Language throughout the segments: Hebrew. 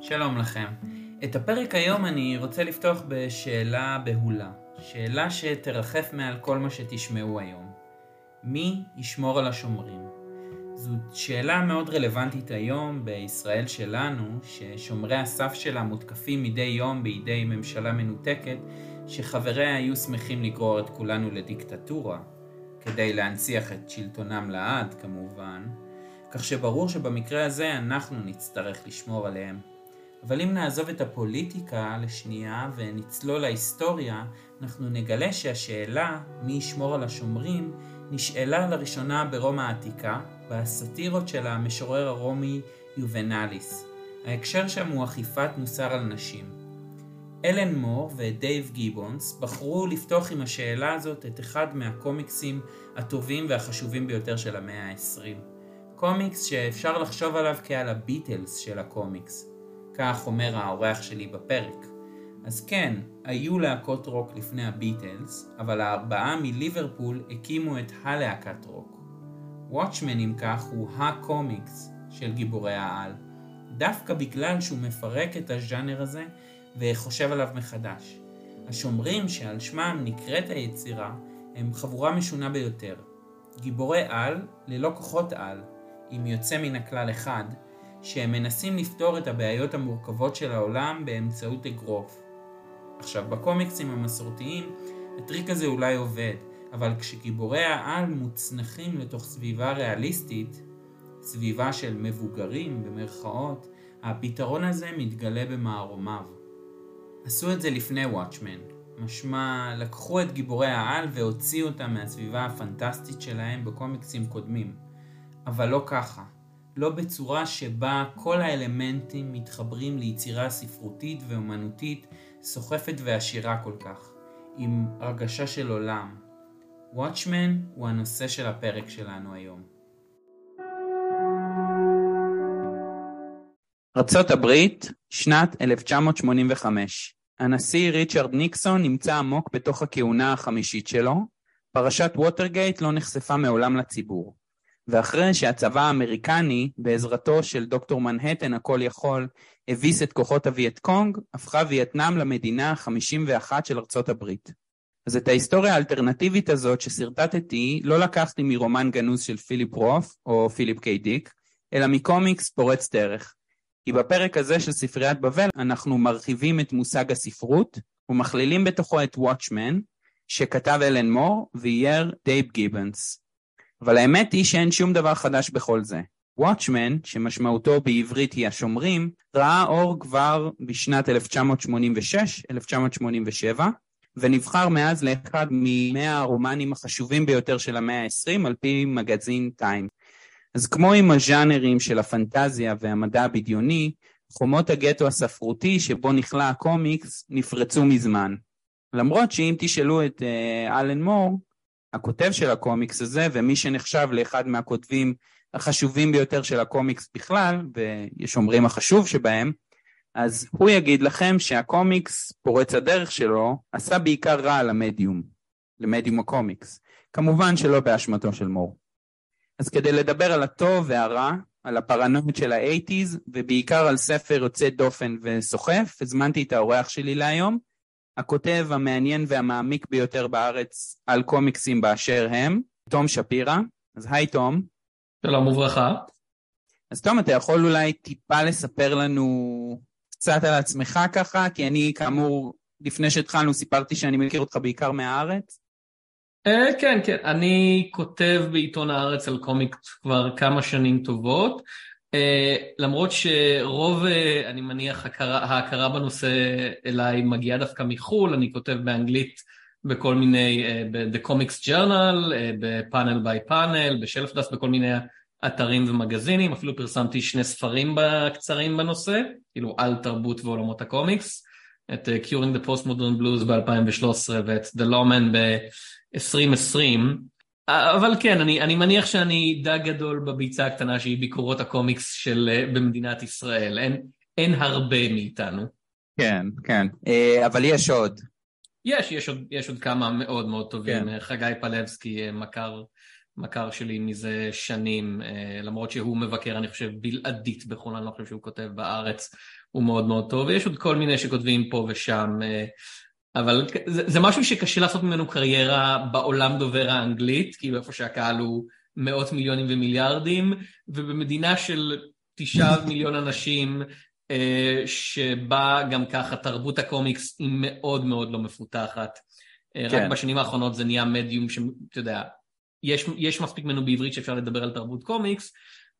שלום לכם. את הפרק היום אני רוצה לפתוח בשאלה בהולה. שאלה שתרחף מעל כל מה שתשמעו היום. מי ישמור על השומרים? זו שאלה מאוד רלוונטית היום בישראל שלנו, ששומרי הסף שלה מותקפים מדי יום בידי ממשלה מנותקת, שחבריה היו שמחים לגרור את כולנו לדיקטטורה, כדי להנציח את שלטונם לעד כמובן, כך שברור שבמקרה הזה אנחנו נצטרך לשמור עליהם. אבל אם נעזוב את הפוליטיקה לשנייה ונצלול להיסטוריה, אנחנו נגלה שהשאלה מי ישמור על השומרים נשאלה לראשונה ברומא העתיקה, בסאטירות של המשורר הרומי יובנאליס. ההקשר שם הוא אכיפת מוסר על נשים. אלן מור ודייב גיבונס בחרו לפתוח עם השאלה הזאת את אחד מהקומיקסים הטובים והחשובים ביותר של המאה ה-20. קומיקס שאפשר לחשוב עליו כעל הביטלס של הקומיקס. כך אומר האורח שלי בפרק. אז כן, היו להקות רוק לפני הביטלס, אבל הארבעה מליברפול הקימו את הלהקת רוק. Watchmen אם כך הוא הקומיקס של גיבורי העל, דווקא בגלל שהוא מפרק את הז'אנר הזה וחושב עליו מחדש. השומרים שעל שמם נקראת היצירה הם חבורה משונה ביותר. גיבורי על ללא כוחות על, עם יוצא מן הכלל אחד, שהם מנסים לפתור את הבעיות המורכבות של העולם באמצעות אגרוף. עכשיו, בקומיקסים המסורתיים, הטריק הזה אולי עובד, אבל כשגיבורי העל מוצנחים לתוך סביבה ריאליסטית, סביבה של מבוגרים במרכאות, הפתרון הזה מתגלה במערומיו. עשו את זה לפני וואטשמן, משמע לקחו את גיבורי העל והוציאו אותם מהסביבה הפנטסטית שלהם בקומיקסים קודמים. אבל לא ככה. לא בצורה שבה כל האלמנטים מתחברים ליצירה ספרותית ואומנותית סוחפת ועשירה כל כך, עם הרגשה של עולם. Watchmen הוא הנושא של הפרק שלנו היום. ארצות הברית, שנת 1985. הנשיא ריצ'רד ניקסון נמצא עמוק בתוך הכהונה החמישית שלו. פרשת ווטרגייט לא נחשפה מעולם לציבור. ואחרי שהצבא האמריקני, בעזרתו של דוקטור מנהטן הכל יכול, הביס את כוחות הווייט קונג, הפכה וייטנאם למדינה ה-51 של ארצות הברית. אז את ההיסטוריה האלטרנטיבית הזאת ששרטטתי לא לקחתי מרומן גנוז של פיליפ רות' או פיליפ קיי דיק, אלא מקומיקס פורץ דרך. כי בפרק הזה של ספריית בבל אנחנו מרחיבים את מושג הספרות ומכלילים בתוכו את Watchmen, שכתב אלן מור ואייר דייב גיבונס. אבל האמת היא שאין שום דבר חדש בכל זה. Watchmen, שמשמעותו בעברית היא השומרים, ראה אור כבר בשנת 1986-1987, ונבחר מאז לאחד ממאה הרומנים החשובים ביותר של המאה ה-20 על פי מגזין טיים. אז כמו עם הז'אנרים של הפנטזיה והמדע הבדיוני, חומות הגטו הספרותי שבו נכלה הקומיקס נפרצו מזמן. למרות שאם תשאלו את uh, אלן מור, הכותב של הקומיקס הזה, ומי שנחשב לאחד מהכותבים החשובים ביותר של הקומיקס בכלל, ויש אומרים החשוב שבהם, אז הוא יגיד לכם שהקומיקס, פורץ הדרך שלו, עשה בעיקר רע למדיום, למדיום הקומיקס. כמובן שלא באשמתו של מור. אז כדי לדבר על הטוב והרע, על הפרנויות של האייטיז, ובעיקר על ספר יוצא דופן וסוחף, הזמנתי את האורח שלי להיום, הכותב המעניין והמעמיק ביותר בארץ על קומיקסים באשר הם, תום שפירא. אז היי תום. שלום וברכה. אז תום, אתה יכול אולי טיפה לספר לנו קצת על עצמך ככה? כי אני, כאמור, לפני שהתחלנו סיפרתי שאני מכיר אותך בעיקר מהארץ. Uh, כן, כן. אני כותב בעיתון הארץ על קומיק כבר כמה שנים טובות. Uh, למרות שרוב, uh, אני מניח, הכרה, ההכרה בנושא אליי מגיעה דווקא מחו"ל, אני כותב באנגלית בכל מיני, uh, ב-The Comics Journal, בפאנל ביי פאנל, בשלף דף, בכל מיני אתרים ומגזינים, אפילו פרסמתי שני ספרים קצרים בנושא, כאילו על תרבות ועולמות הקומיקס, את Curing the Postmodern Blues ב-2013 ואת The Lawman ב-2020. אבל כן, אני, אני מניח שאני די גדול בביצה הקטנה שהיא ביקורות הקומיקס של אה, במדינת ישראל. אין, אין הרבה מאיתנו. כן, כן. אה, אבל יש עוד. יש, יש עוד, יש עוד כמה מאוד מאוד טובים. כן. חגי פלבסקי, אה, מכר מכר שלי מזה שנים, למרות שהוא מבקר, אני חושב, בלעדית בחו"ל, אני לא חושב שהוא כותב בארץ, הוא מאוד מאוד טוב, ויש עוד כל מיני שכותבים פה ושם, אבל זה, זה משהו שקשה לעשות ממנו קריירה בעולם דובר האנגלית, כאילו איפה שהקהל הוא מאות מיליונים ומיליארדים, ובמדינה של תשעה מיליון אנשים, אה, שבה גם ככה תרבות הקומיקס היא מאוד מאוד לא מפותחת. אה, כן. רק בשנים האחרונות זה נהיה מדיום שאתה יודע, יש, יש מספיק ממנו בעברית שאפשר לדבר על תרבות קומיקס,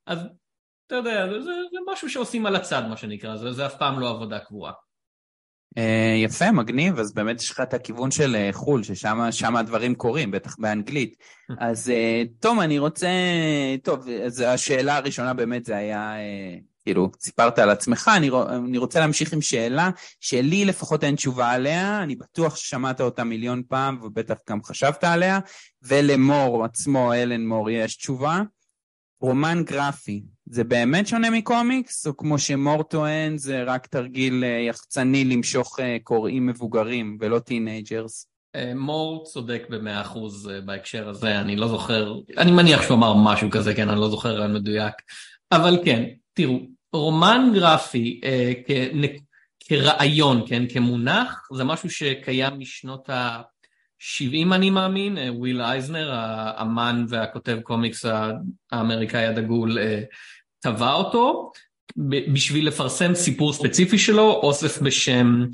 אז אתה יודע, זה, זה, זה משהו שעושים על הצד מה שנקרא, זה, זה אף פעם לא עבודה קבועה. אה, יפה, מגניב, אז באמת יש לך את הכיוון של אה, חו"ל, ששם הדברים קורים, בטח באנגלית. אז אה, תום, אני רוצה... טוב, אז השאלה הראשונה באמת זה היה, כאילו, סיפרת על עצמך, אני, אני רוצה להמשיך עם שאלה שלי לפחות אין תשובה עליה, אני בטוח ששמעת אותה מיליון פעם ובטח גם חשבת עליה, ולמור עצמו, אלן מור, יש תשובה. רומן גרפי, זה באמת שונה מקומיקס, או כמו שמור טוען, זה רק תרגיל אה, יחצני למשוך אה, קוראים מבוגרים ולא teenagers? אה, מור צודק במאה אחוז בהקשר הזה, אני לא זוכר, אני מניח שהוא אמר משהו כזה, כן, אני לא זוכר רעיון מדויק, אבל כן, תראו, רומן גרפי כרעיון, כן, כמונח, זה משהו שקיים משנות ה... 70 אני מאמין, וויל אייזנר, האמן והכותב קומיקס האמריקאי הדגול, תבע אותו בשביל לפרסם סיפור ספציפי שלו, אוסף בשם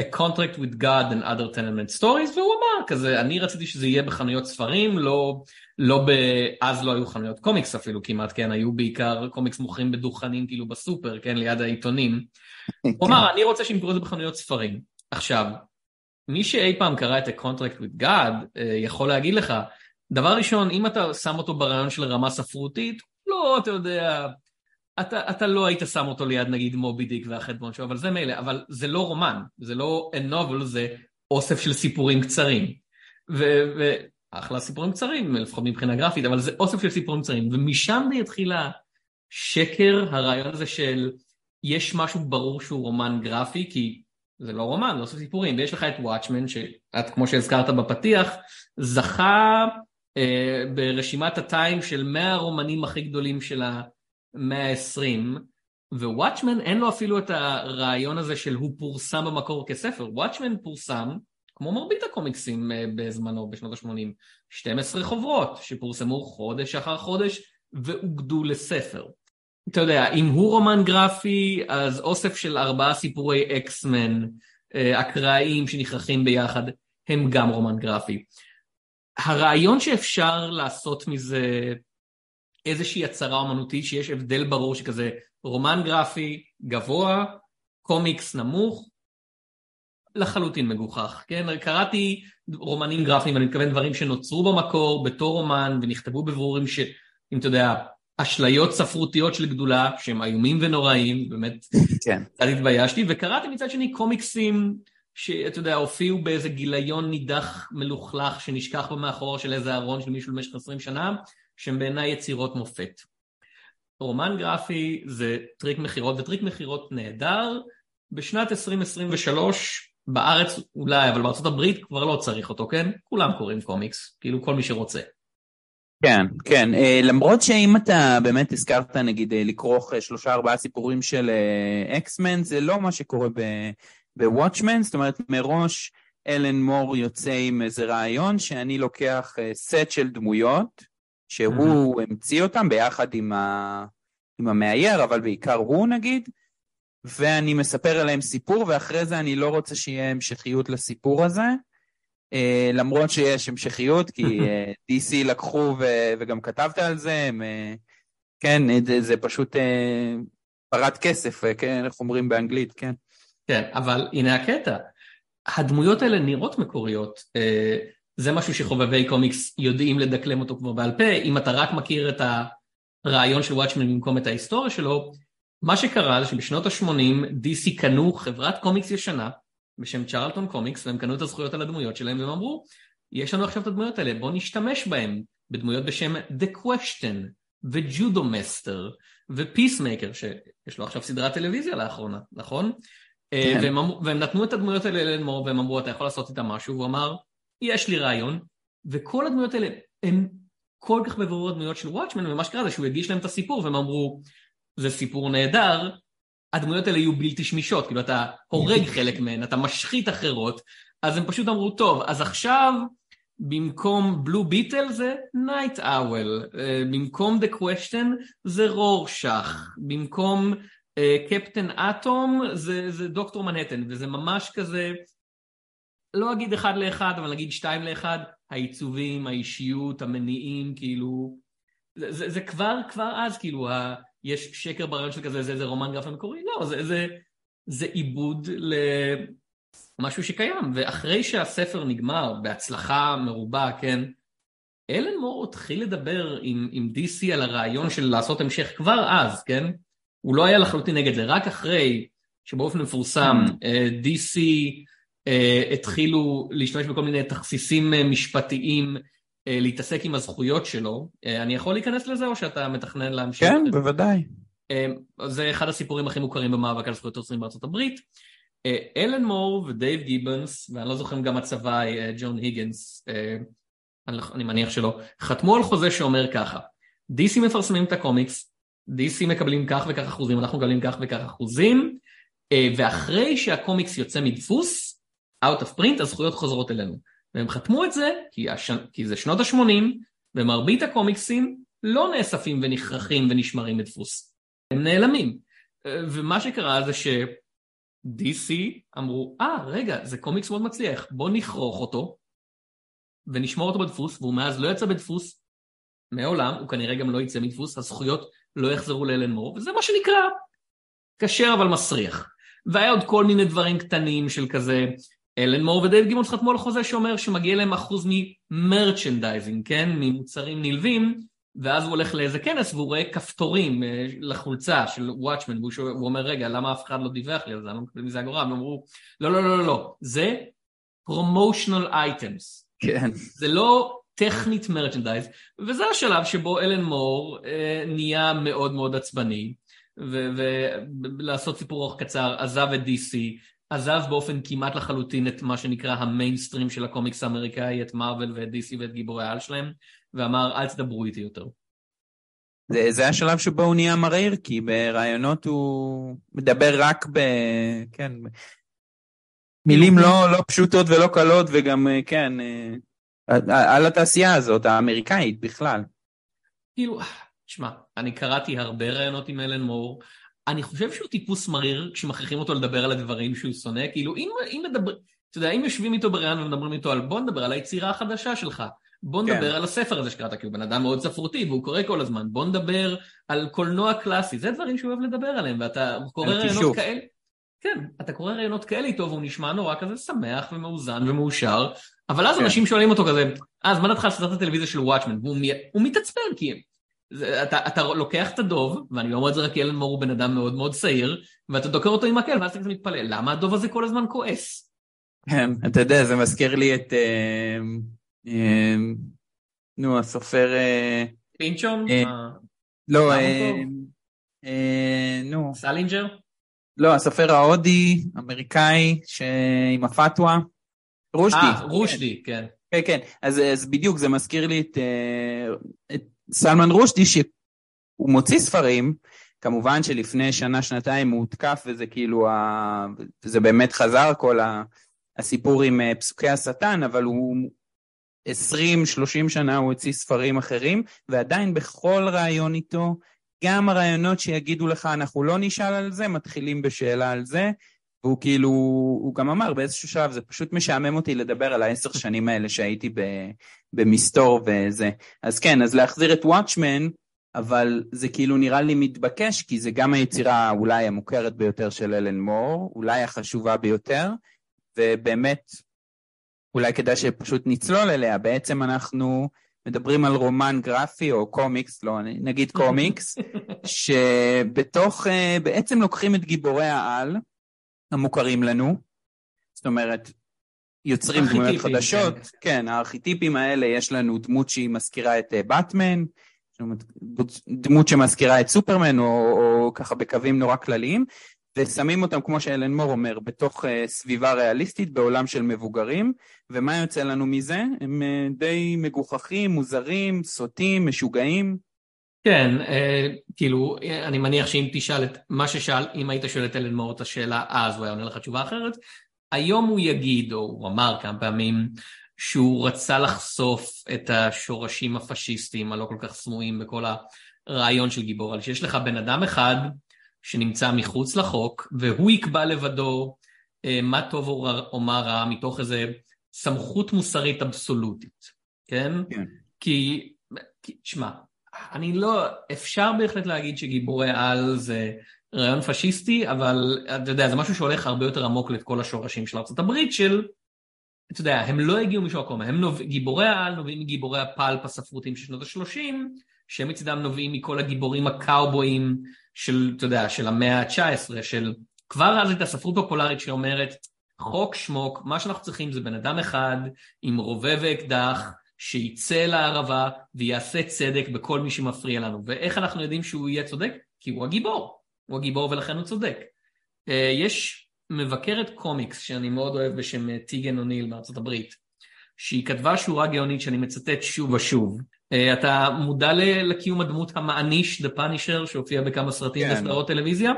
A Contract with God and Other Tenement Stories, והוא אמר כזה, אני רציתי שזה יהיה בחנויות ספרים, לא, לא ב... אז לא היו חנויות קומיקס אפילו כמעט, כן, היו בעיקר קומיקס מוכרים בדוכנים כאילו בסופר, כן, ליד העיתונים. הוא אמר, אני רוצה שימכרו את זה בחנויות ספרים. עכשיו, מי שאי פעם קרא את A Contract with God אה, יכול להגיד לך, דבר ראשון, אם אתה שם אותו ברעיון של רמה ספרותית, לא, אתה יודע, אתה, אתה לא היית שם אותו ליד נגיד מובי דיק והחטבון שלו, אבל זה מילא, אבל זה לא רומן, זה לא a novel, זה אוסף של סיפורים קצרים. ואחלה סיפורים קצרים, לפחות מבחינה גרפית, אבל זה אוסף של סיפורים קצרים, ומשם התחיל השקר, הרעיון הזה של יש משהו ברור שהוא רומן גרפי, כי זה לא רומן, זה אוסף סיפורים, ויש לך את וואטשמן, שאת, כמו שהזכרת בפתיח, זכה אה, ברשימת הטיים של 100 הרומנים הכי גדולים של ה... 120, ווואטשמן אין לו אפילו את הרעיון הזה של הוא פורסם במקור כספר, וואטשמן פורסם, כמו מרבית הקומיקסים אה, בזמנו, בשנות ה-80, 12 חוברות שפורסמו חודש אחר חודש ואוגדו לספר. אתה יודע, אם הוא רומן גרפי, אז אוסף של ארבעה סיפורי אקסמן, אה, אקראיים שנכרכים ביחד, הם גם רומן גרפי. הרעיון שאפשר לעשות מזה איזושהי הצהרה אומנותית שיש הבדל ברור שכזה רומן גרפי גבוה, קומיקס נמוך, לחלוטין מגוחך, כן? קראתי רומנים גרפיים, אני מתכוון דברים שנוצרו במקור בתור רומן ונכתבו בברורים ש... אם אתה יודע, אשליות ספרותיות של גדולה שהם איומים ונוראים, באמת, כן. קצת התביישתי, וקראתי מצד שני קומיקסים שאתה יודע, הופיעו באיזה גיליון נידח מלוכלך שנשכח במאחור של איזה ארון של מישהו במשך 20 שנה, שהם בעיניי יצירות מופת. רומן גרפי זה טריק מכירות, וטריק מכירות נהדר. בשנת 2023, בארץ אולי, אבל בארצות הברית כבר לא צריך אותו, כן? כולם קוראים קומיקס, כאילו כל מי שרוצה. כן, כן, uh, למרות שאם אתה באמת הזכרת נגיד uh, לכרוך uh, שלושה ארבעה סיפורים של אקס-מן, זה לא מה שקורה בוואטשמן, זאת אומרת מראש אלן מור יוצא עם איזה רעיון שאני לוקח סט של דמויות, שהוא המציא אותם ביחד עם, ה... עם המאייר, אבל בעיקר הוא נגיד, ואני מספר עליהם סיפור, ואחרי זה אני לא רוצה שיהיה המשכיות לסיפור הזה, uh, למרות שיש המשכיות, כי uh, אה, DC לקחו, ו... וגם כתבת על זה, הם, uh, כן, זה, זה פשוט uh, פרת כסף, כן, איך אומרים באנגלית, כן. כן, אבל הנה הקטע, הדמויות האלה נראות מקוריות. Uh... זה משהו שחובבי קומיקס יודעים לדקלם אותו כבר בעל פה, אם אתה רק מכיר את הרעיון של וואטשמן במקום את ההיסטוריה שלו, מה שקרה זה שבשנות ה-80 DC קנו חברת קומיקס ישנה בשם צ'רלטון קומיקס, והם קנו את הזכויות על הדמויות שלהם, והם אמרו, יש לנו עכשיו את הדמויות האלה, בואו נשתמש בהם, בדמויות בשם The Question, וג'ודו מסטר, ופיסמייקר, שיש לו עכשיו סדרת טלוויזיה לאחרונה, נכון? כן. והם, והם נתנו את הדמויות האלה לאלן מור, והם אמרו, אתה יכול לעשות איתם משהו, והוא אמר, יש לי רעיון, וכל הדמויות האלה הן כל כך בבירור הדמויות של וואטשמן, ומה שקרה זה שהוא הגיש להם את הסיפור והם אמרו, זה סיפור נהדר, הדמויות האלה יהיו בלתי שמישות, כאילו אתה הורג חלק מהן, אתה משחית אחרות, אז הם פשוט אמרו, טוב, אז עכשיו במקום בלו ביטל זה נייט אאול, במקום דה קווסצ'ן זה רורשך, במקום קפטן אטום זה דוקטור מנהטן, וזה ממש כזה, לא אגיד אחד לאחד, אבל נגיד שתיים לאחד, העיצובים, האישיות, המניעים, כאילו, זה, זה כבר, כבר אז, כאילו, ה, יש שקר ברעיון של כזה, זה איזה רומן גרף המקורי, לא, זה, זה, זה עיבוד למשהו שקיים, ואחרי שהספר נגמר בהצלחה מרובה, כן, אלן מור התחיל לדבר עם, עם DC על הרעיון של לעשות המשך כבר אז, כן? הוא לא היה לחלוטין נגד זה, רק אחרי שבאופן מפורסם mm. uh, DC התחילו להשתמש בכל מיני תכסיסים uh, משפטיים uh, להתעסק עם הזכויות שלו. Uh, אני יכול להיכנס לזה או שאתה מתכנן להמשיך? כן, בוודאי. Uh, זה אחד הסיפורים הכי מוכרים במאבק על זכויות יוצרים בארצות הברית. Uh, אלן מור ודייב גיבנס, ואני לא זוכר גם הצבא, uh, ג'ון היגנס, uh, אני, מניח שלא, חתמו על חוזה שאומר ככה, DC מפרסמים את הקומיקס, DC מקבלים כך וכך אחוזים, אנחנו מקבלים כך וכך אחוזים, ואחרי שהקומיקס יוצא מדפוס, out of print, הזכויות חוזרות אלינו. והם חתמו את זה כי, הש... כי זה שנות ה-80, ומרבית הקומיקסים לא נאספים ונכרכים ונשמרים מדפוס. הם נעלמים. אה, ומה שקרה זה ש-DC אמרו, אה, ah, רגע, זה קומיקס מאוד מצליח, בוא נכרוך אותו ונשמור אותו בדפוס, והוא מאז לא יצא בדפוס מעולם, הוא כנראה גם לא יצא מדפוס, הזכויות לא יחזרו לאלן מור, וזה מה שנקרא כשר אבל מסריח. והיה עוד כל מיני דברים קטנים של כזה, אלן מור ודייב גיבונס חתמו על חוזה שאומר שמגיע להם אחוז מ merchandising, כן? ממוצרים נלווים, ואז הוא הולך לאיזה כנס והוא רואה כפתורים אה, לחולצה של וואטשמן, והוא אומר, רגע, למה אף אחד לא דיווח לי על זה? אני לא מקבל מזה אגורה. הם אמרו, לא, לא, לא, לא, לא, זה promotional items. כן. זה לא טכנית merchandise, וזה השלב שבו אלן מור אה, נהיה מאוד מאוד עצבני, ולעשות סיפור ארוך קצר, עזב את DC, עזב באופן כמעט לחלוטין את מה שנקרא המיינסטרים של הקומיקס האמריקאי, את מארוול ואת DC ואת גיבורי העל שלהם, ואמר אל תדברו איתי יותר. זה, זה השלב שבו הוא נהיה מריר, כי ברעיונות הוא מדבר רק ב... כן, מילים לא, לא פשוטות ולא קלות, וגם, אה, כן, אה, על התעשייה הזאת, האמריקאית בכלל. כאילו, שמע, אני קראתי הרבה רעיונות עם אלן מור, אני חושב שהוא טיפוס מריר כשמכריחים אותו לדבר על הדברים שהוא שונא, כאילו אם, אם מדבר, אתה יודע, אם יושבים איתו בראיון ומדברים איתו על בוא נדבר על היצירה החדשה שלך, בוא כן. נדבר כן. על הספר הזה שקראת, כי הוא בן אדם מאוד ספרותי והוא קורא כל הזמן, בוא נדבר על קולנוע קלאסי, זה דברים שהוא אוהב לדבר עליהם, ואתה קורא רעיונות כאלה. כן, אתה קורא רעיונות כאלה איתו והוא נשמע נורא כזה שמח ומאוזן ומאושר, אבל אז כן. אנשים שואלים אותו כזה, אז מה דעתך על סדרת הטלוויזיה של וואטשמן? והוא מתעצבן, כי זה, אתה, אתה לוקח את הדוב, ואני לא אומר את זה רק כי אלן מור הוא בן אדם מאוד מאוד צעיר, ואתה דוקר אותו עם מקל, ואז אתה מתפלא, למה הדוב הזה כל הזמן כועס? כן, אתה יודע, זה מזכיר לי את... אה, אה, נו, הסופר... אה, פינצ'ון? לא, נו. סלינג'ר? לא, הסופר ההודי, אמריקאי, עם הפתווה. רושדי. אה, רושדי, כן. כן, כן. אז, אז בדיוק, זה מזכיר לי את, אה, את סלמן רושדי, שהוא מוציא ספרים, כמובן שלפני שנה, שנתיים הוא הותקף, וזה כאילו, ה... זה באמת חזר כל הסיפור עם אה, פסוקי השטן, אבל הוא 20-30 שנה הוא הוציא ספרים אחרים, ועדיין בכל ראיון איתו, גם הרעיונות שיגידו לך אנחנו לא נשאל על זה, מתחילים בשאלה על זה, והוא כאילו, הוא גם אמר באיזשהו שלב, זה פשוט משעמם אותי לדבר על העשר שנים האלה שהייתי במסתור וזה. אז כן, אז להחזיר את וואטשמן, אבל זה כאילו נראה לי מתבקש, כי זה גם היצירה אולי המוכרת ביותר של אלן מור, אולי החשובה ביותר, ובאמת, אולי כדאי שפשוט נצלול אליה, בעצם אנחנו מדברים על רומן גרפי או קומיקס, לא, נגיד קומיקס, שבתוך, אה, בעצם לוקחים את גיבורי העל, המוכרים לנו, זאת אומרת, יוצרים דמויות חדשות, כן. כן, הארכיטיפים האלה, יש לנו דמות שהיא מזכירה את באטמן, אה, דמות שמזכירה את סופרמן, או, או ככה בקווים נורא כלליים, ושמים אותם, כמו שאלן מור אומר, בתוך uh, סביבה ריאליסטית בעולם של מבוגרים, ומה יוצא לנו מזה? הם uh, די מגוחכים, מוזרים, סוטים, משוגעים. כן, אה, כאילו, אני מניח שאם תשאל את מה ששאל, אם היית שואל את אלן מור את השאלה אז, הוא היה עונה לך תשובה אחרת. היום הוא יגיד, או הוא אמר כמה פעמים, שהוא רצה לחשוף את השורשים הפשיסטיים הלא כל כך סמויים בכל הרעיון של גיבור, על שיש לך בן אדם אחד שנמצא מחוץ לחוק, והוא יקבע לבדו אה, מה טוב או מה רע מתוך איזו סמכות מוסרית אבסולוטית, כן? כן. כי, שמע, אני לא, אפשר בהחלט להגיד שגיבורי על זה רעיון פשיסטי, אבל אתה יודע, זה משהו שהולך הרבה יותר עמוק לכל השורשים של ארה"ב, של, אתה יודע, הם לא הגיעו משום מקום, הם נוב... גיבורי העל נובעים מגיבורי הפלפ הספרותיים של שנות ה-30, שהם מצדם נובעים מכל הגיבורים הקאובויים של, אתה יודע, של המאה ה-19, של כבר אז הייתה ספרות פופולרית שאומרת, חוק שמוק, מה שאנחנו צריכים זה בן אדם אחד עם רובה ואקדח, שיצא לערבה ויעשה צדק בכל מי שמפריע לנו. ואיך אנחנו יודעים שהוא יהיה צודק? כי הוא הגיבור. הוא הגיבור ולכן הוא צודק. אה, יש מבקרת קומיקס שאני מאוד אוהב בשם אה, טיגן אוניל מארצות הברית, שהיא כתבה שורה גאונית שאני מצטט שוב ושוב. אה, אתה מודע לקיום הדמות המעניש, The Punisher, שהופיע בכמה סרטים כן. וסדרות טלוויזיה?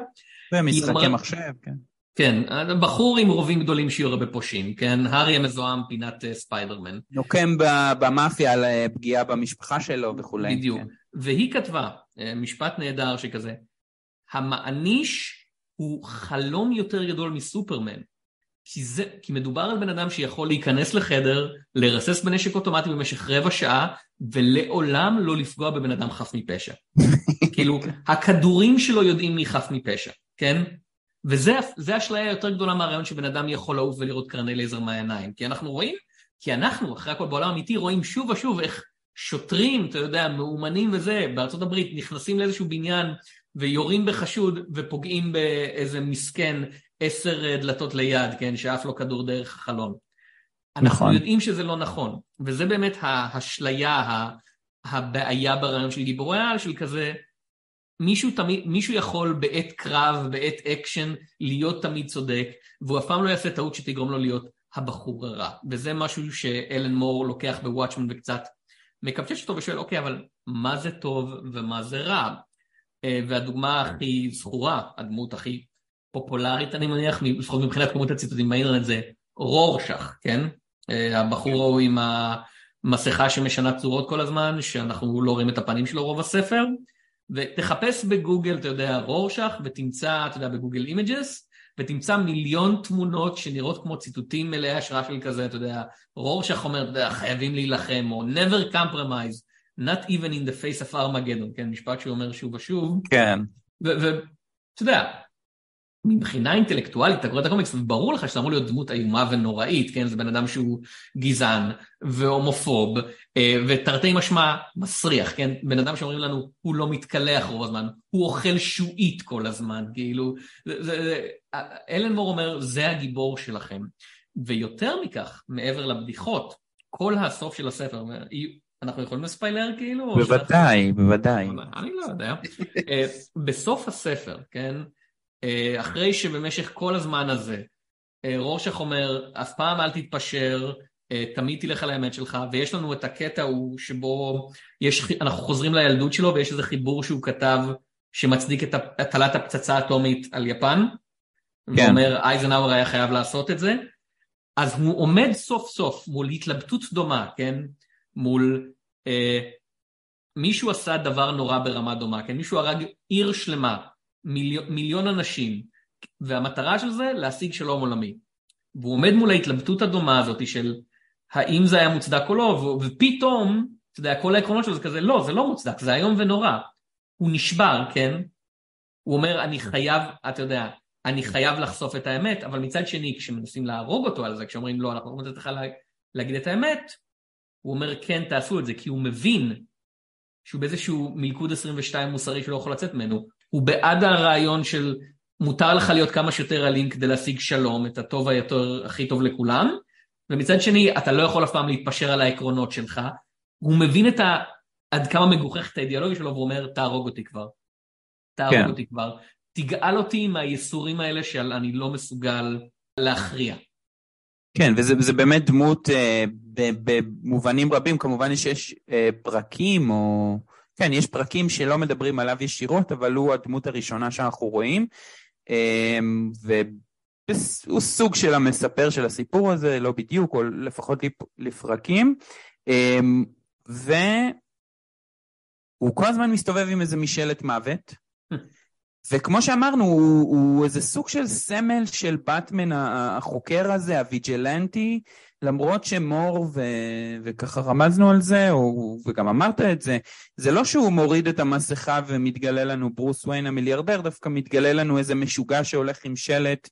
ומשחקי מחשב, כן. כן, בחור עם רובים גדולים שיורה בפושעים, כן? הארי המזוהם, פינת ספיידרמן. נוקם במאפיה על פגיעה במשפחה שלו וכולי. בדיוק. כן. והיא כתבה, משפט נהדר שכזה, המעניש הוא חלום יותר גדול מסופרמן. כי, זה, כי מדובר על בן אדם שיכול להיכנס לחדר, לרסס בנשק אוטומטי במשך רבע שעה, ולעולם לא לפגוע בבן אדם חף מפשע. כאילו, הכדורים שלו יודעים מי חף מפשע, כן? וזה אשליה יותר גדולה מהרעיון שבן אדם יכול לעוף ולראות קרני לייזר מהעיניים. כי אנחנו רואים, כי אנחנו, אחרי הכל בעולם האמיתי, רואים שוב ושוב איך שוטרים, אתה יודע, מאומנים וזה, בארצות הברית, נכנסים לאיזשהו בניין ויורים בחשוד ופוגעים באיזה מסכן עשר אה, דלתות ליד, כן, שאף לא כדור דרך החלון. נכון. אנחנו יודעים שזה לא נכון, וזה באמת האשליה, הבעיה ברעיון של גיבורי העל, של כזה, מישהו, תמיד, מישהו יכול בעת קרב, בעת אקשן, להיות תמיד צודק, והוא אף פעם לא יעשה טעות שתגרום לו להיות הבחור הרע. וזה משהו שאלן מור לוקח בוואטשמן וקצת מקשקש אותו ושואל, אוקיי, אבל מה זה טוב ומה זה רע? אה, והדוגמה הכי זכורה, הדמות הכי פופולרית אני מניח, לפחות מבחינת כמות הציטוטים באינטרנט זה רורשך, כן? אה, הבחור ההוא עם המסכה שמשנה צורות כל הזמן, שאנחנו לא רואים את הפנים שלו רוב הספר, ותחפש בגוגל, אתה יודע, רורשך, ותמצא, אתה יודע, בגוגל אימג'ס, ותמצא מיליון תמונות שנראות כמו ציטוטים מלאי השראה של כזה, אתה יודע, רורשך אומר, אתה יודע, חייבים להילחם, או never compromise, not even in the face of Armageddon, כן, משפט שהוא אומר שוב ושוב. כן. ואתה יודע, מבחינה אינטלקטואלית, אתה קורא את הקומיקס, וברור לך שזה אמור להיות דמות איומה ונוראית, כן? זה בן אדם שהוא גזען והומופוב, אה, ותרתי משמע מסריח, כן? בן אדם שאומרים לנו, הוא לא מתקלח רוב הזמן, הוא אוכל שועית כל הזמן, כאילו... זה, זה, אלן מור אומר, זה הגיבור שלכם. ויותר מכך, מעבר לבדיחות, כל הסוף של הספר, אנחנו יכולים לספיילר כאילו? בוודאי, בוודאי. אני לא יודע. אה, בסוף הספר, כן? אה, אחרי שבמשך כל הזמן הזה, אה, רורשך אומר, אף פעם אל תתפשר, תמיד תלך על האמת שלך, ויש לנו את הקטע ההוא שבו יש, אנחנו חוזרים לילדות שלו ויש איזה חיבור שהוא כתב שמצדיק את הטלת הפצצה האטומית על יפן, כן. ואומר אייזנאוור היה חייב לעשות את זה, אז הוא עומד סוף סוף מול התלבטות דומה, כן? מול אה, מישהו עשה דבר נורא ברמה דומה, כן? מישהו הרג עיר שלמה, מיליון, מיליון אנשים, והמטרה של זה להשיג שלום עולמי. והוא עומד מול ההתלבטות הדומה הזאת של האם זה היה מוצדק או לא, ופתאום, אתה יודע, כל העקרונות שלו זה כזה, לא, זה לא מוצדק, זה איום ונורא. הוא נשבר, כן? הוא אומר, אני חייב, אתה יודע, אני חייב לחשוף את האמת, אבל מצד שני, כשמנסים להרוג אותו על זה, כשאומרים, לא, אנחנו לא רוצים לך להגיד את האמת, הוא אומר כן תעשו את זה, כי הוא מבין שהוא באיזשהו מלכוד 22 מוסרי שלא יכול לצאת ממנו, הוא בעד הרעיון של מותר לך להיות כמה שיותר אלים כדי להשיג שלום, את הטוב היותר הכי טוב לכולם, ומצד שני אתה לא יכול אף פעם להתפשר על העקרונות שלך, הוא מבין את ה... עד כמה מגוחך את האידיאולוגיה שלו והוא אומר תהרוג אותי כבר, תהרוג כן. אותי כבר, תגאל אותי מהייסורים האלה שאני לא מסוגל להכריע. כן, וזה באמת דמות אה, במובנים רבים, כמובן שיש אה, פרקים או... כן, יש פרקים שלא מדברים עליו ישירות, אבל הוא הדמות הראשונה שאנחנו רואים, אה, והוא סוג של המספר של הסיפור הזה, לא בדיוק, או לפחות לפרקים, אה, והוא כל הזמן מסתובב עם איזה משאלת מוות. וכמו שאמרנו, הוא, הוא איזה סוג של סמל של באטמן החוקר הזה, הוויג'לנטי, למרות שמור, ו... וככה רמזנו על זה, או... וגם אמרת את זה, זה לא שהוא מוריד את המסכה ומתגלה לנו ברוס וויין המיליארדר, דווקא מתגלה לנו איזה משוגע שהולך עם שלט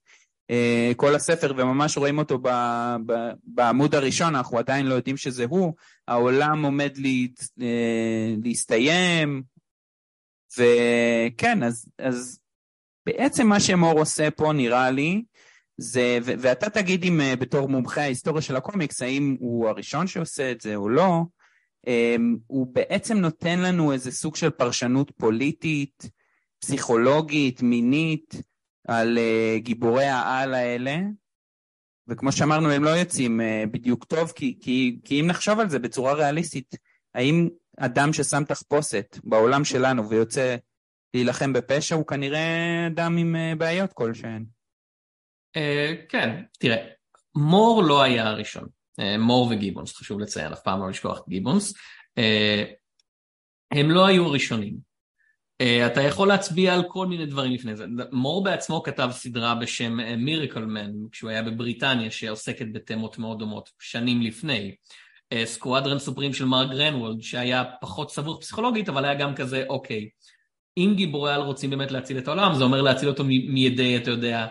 אה, כל הספר, וממש רואים אותו ב... ב... בעמוד הראשון, אנחנו עדיין לא יודעים שזה הוא, העולם עומד לה... אה, להסתיים, וכן, אז, אז בעצם מה שמור עושה פה נראה לי, זה, ו- ואתה תגיד אם אה, בתור מומחה ההיסטוריה של הקומיקס, האם הוא הראשון שעושה את זה או לא, um, הוא בעצם נותן לנו איזה סוג של פרשנות פוליטית, פסיכולוגית, מינית, על uh, גיבורי העל האלה, וכמו שאמרנו, הם לא יוצאים uh, בדיוק טוב, כי, כי, כי אם נחשוב על זה בצורה ריאליסטית, האם אדם ששם תחפושת בעולם שלנו ויוצא להילחם בפשע הוא כנראה אדם עם אה, בעיות כלשהן. Uh, כן, תראה, מור לא היה הראשון. Uh, מור וגיבונס, חשוב לציין, אף פעם לא לשכוח את גיבונס. Uh, הם לא היו הראשונים. אתה יכול להצביע על כל מיני דברים לפני זה. מור בעצמו כתב סדרה בשם מיריקל מן, כשהוא היה בבריטניה, שעוסקת בתמות מאוד דומות, שנים לפני. סקוודרון סופרים של מארק גרונוולד, שהיה פחות סבוך פסיכולוגית, אבל היה גם כזה, אוקיי, אם גיבורי על רוצים באמת להציל את העולם, זה אומר להציל אותו מידי, אתה יודע,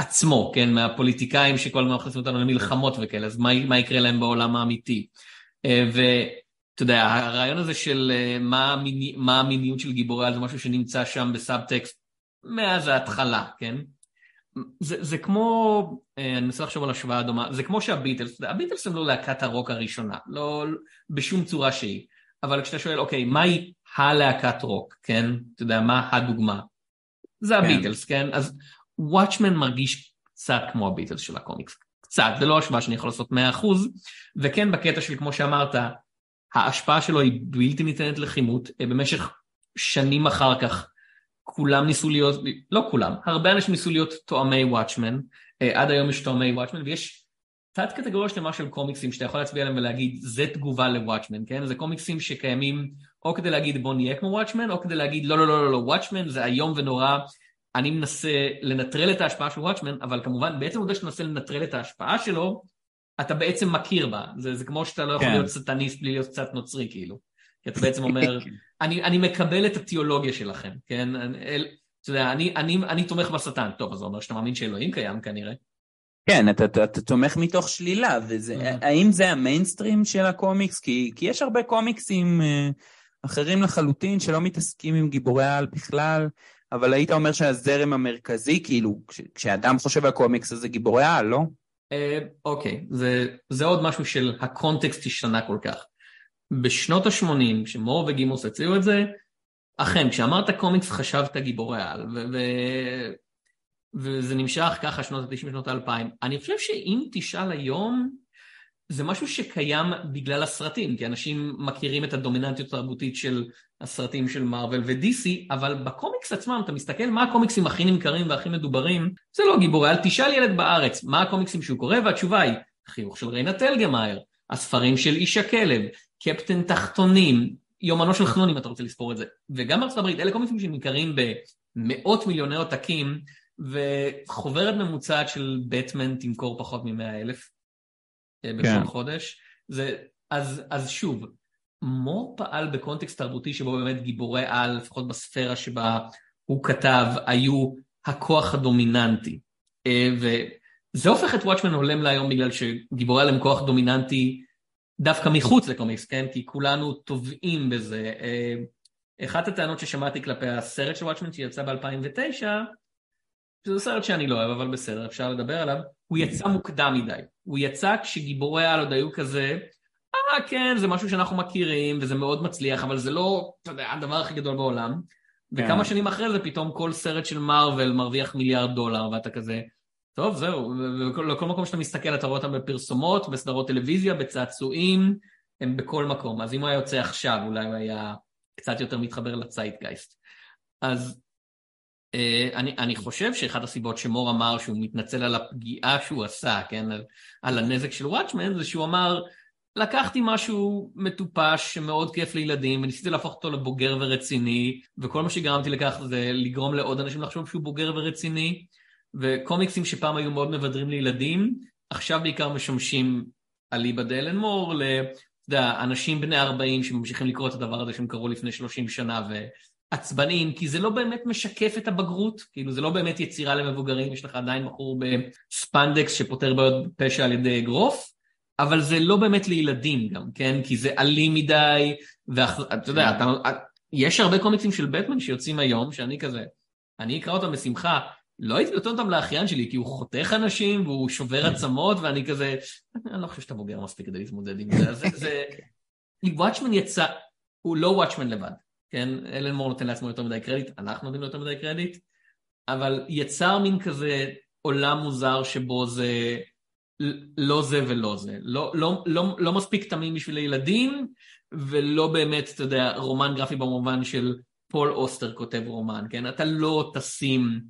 עצמו, כן, מהפוליטיקאים שכל הזמן מכניסים אותנו למלחמות וכאלה, אז מה, מה יקרה להם בעולם האמיתי? אה, ואתה יודע, הרעיון הזה של אה, מה, המיני, מה המיניות של גיבורי על זה משהו שנמצא שם בסאבטקסט מאז ההתחלה, כן? זה, זה כמו, אה, אני מנסה לחשוב על השוואה דומה, זה כמו שהביטלס, הביטלס הם לא להקת הרוק הראשונה, לא בשום צורה שהיא, אבל כשאתה שואל, אוקיי, מהי הלהקת רוק, כן? אתה יודע, מה הדוגמה? זה כן. הביטלס, כן? אז וואטשמן מרגיש קצת כמו הביטלס של הקומיקס, קצת, זה לא השוואה שאני יכול לעשות 100%, וכן בקטע של, כמו שאמרת, ההשפעה שלו היא בלתי ניתנת לכימות, אה, במשך שנים אחר כך כולם ניסו להיות, לא כולם, הרבה אנשים ניסו להיות תואמי וואטשמן, אה, עד היום יש תואמי וואטשמן, ויש תת קטגוריה שלמה של קומיקסים שאתה יכול להצביע עליהם ולהגיד זה תגובה לוואטשמן, כן? זה קומיקסים שקיימים או כדי להגיד בוא נהיה כמו וואטשמן, או כדי להגיד לא לא לא לא לא וואטשמן זה איום ונורא, אני מנסה לנטרל את ההשפעה של וואטשמן, אבל כמובן בעצם העובדה שאתה מנסה לנטרל את ההשפעה שלו, אתה בעצם מכיר בה, זה, זה כמו שאתה לא יכול כן. להיות סטניסט בלי להיות קצת נוצרי כאילו. כי אתה בעצם אומר, אני, אני מקבל את התיאולוגיה שלכם, כן? אל, אתה יודע, אני, אני, אני תומך בשטן. טוב, אז זה אומר שאתה מאמין שאלוהים קיים כנראה. כן, אתה, אתה, אתה תומך מתוך שלילה, וזה, mm-hmm. האם זה המיינסטרים של הקומיקס? כי, כי יש הרבה קומיקסים uh, אחרים לחלוטין שלא מתעסקים עם גיבורי העל בכלל, אבל היית אומר שהזרם המרכזי, כאילו, כש, כשאדם חושב על קומיקס, אז זה גיבורי העל, לא? אה, אוקיי. זה, זה עוד משהו של הקונטקסט השתנה כל כך. בשנות ה-80, כשמור וגיבונס הציעו את זה, אכן, כשאמרת קומיקס חשבת גיבורי על, ו- ו- וזה נמשך ככה שנות ה-90 ושנות ה-2000. אני חושב שאם תשאל היום, זה משהו שקיים בגלל הסרטים, כי אנשים מכירים את הדומיננטיות התרבותית של הסרטים של מארוול ו-DC, אבל בקומיקס עצמם, אתה מסתכל מה הקומיקסים הכי נמכרים והכי מדוברים, זה לא גיבורי על, תשאל ילד בארץ מה הקומיקסים שהוא קורא, והתשובה היא, חיוך של ריינה טלגמייר, הספרים של איש הכלב, קפטן תחתונים, יומנו של חנון אם אתה רוצה לספור את זה. וגם בארצות הברית, אלה קומיקסים שנמכרים במאות מיליוני עותקים, וחוברת ממוצעת של בטמן תמכור פחות מ-100 אלף אה, כן. חודש. זה, אז, אז שוב, מו פעל בקונטקסט תרבותי שבו באמת גיבורי על, לפחות בספירה שבה הוא כתב, היו הכוח הדומיננטי. אה, וזה הופך את וואטשמן הולם להיום בגלל שגיבורי על הם כוח דומיננטי דווקא מחוץ לקומיקס, כן? כי כולנו טובעים בזה. אה, אחת הטענות ששמעתי כלפי הסרט של וואטשמן שיצא ב-2009, שזה סרט שאני לא אוהב, אבל בסדר, אפשר לדבר עליו, הוא יצא מוקדם מדי. הוא יצא כשגיבורי על עוד היו כזה, אה כן, זה משהו שאנחנו מכירים, וזה מאוד מצליח, אבל זה לא, אתה יודע, הדבר הכי גדול בעולם. וכמה כן. שנים אחרי זה פתאום כל סרט של מארוול מרוויח מיליארד דולר, ואתה כזה, טוב, זהו, ולכל מקום שאתה מסתכל אתה רואה אותם בפרסומות, בסדרות טלוויזיה, בצעצועים, הם בכל מקום. אז אם הוא היה יוצא עכשיו, אולי הוא היה קצת יותר מתחבר לצייטגייסט. אז אה, אני, אני חושב שאחת הסיבות שמור אמר שהוא מתנצל על הפגיעה שהוא עשה, כן, על, על הנזק של וואטשמן, זה שהוא אמר, לקחתי משהו מטופש שמאוד כיף לילדים וניסיתי להפוך אותו לבוגר ורציני וכל מה שגרמתי לכך זה לגרום לעוד אנשים לחשוב שהוא בוגר ורציני וקומיקסים שפעם היו מאוד מבדרים לילדים עכשיו בעיקר משמשים אליבא דלן מור לאנשים בני 40 שממשיכים לקרוא את הדבר הזה שהם קראו לפני 30 שנה ועצבניים כי זה לא באמת משקף את הבגרות כאילו זה לא באמת יצירה למבוגרים יש לך עדיין בחור בספנדקס שפותר בעיות פשע על ידי אגרוף אבל זה לא באמת לילדים גם, כן? כי זה אלים מדי, ואתה יודע, אתה, יש הרבה קומיקסים של בטמן שיוצאים היום, שאני כזה, אני אקרא אותם בשמחה, לא הייתי נותן אותם לאחיין שלי, כי הוא חותך אנשים והוא שובר עצמות, ואני כזה, אני לא חושב שאתה בוגר מספיק כדי להתמודד עם זה. זה, זה... וואטשמן יצא, הוא לא וואטשמן לבד, כן? אלן מור נותן לעצמו יותר מדי קרדיט, אנחנו נותנים לו יותר מדי קרדיט, אבל יצר מין כזה עולם מוזר שבו זה... לא זה ולא זה. לא, לא, לא, לא מספיק תמים בשביל הילדים, ולא באמת, אתה יודע, רומן גרפי במובן של פול אוסטר כותב רומן, כן? אתה לא תשים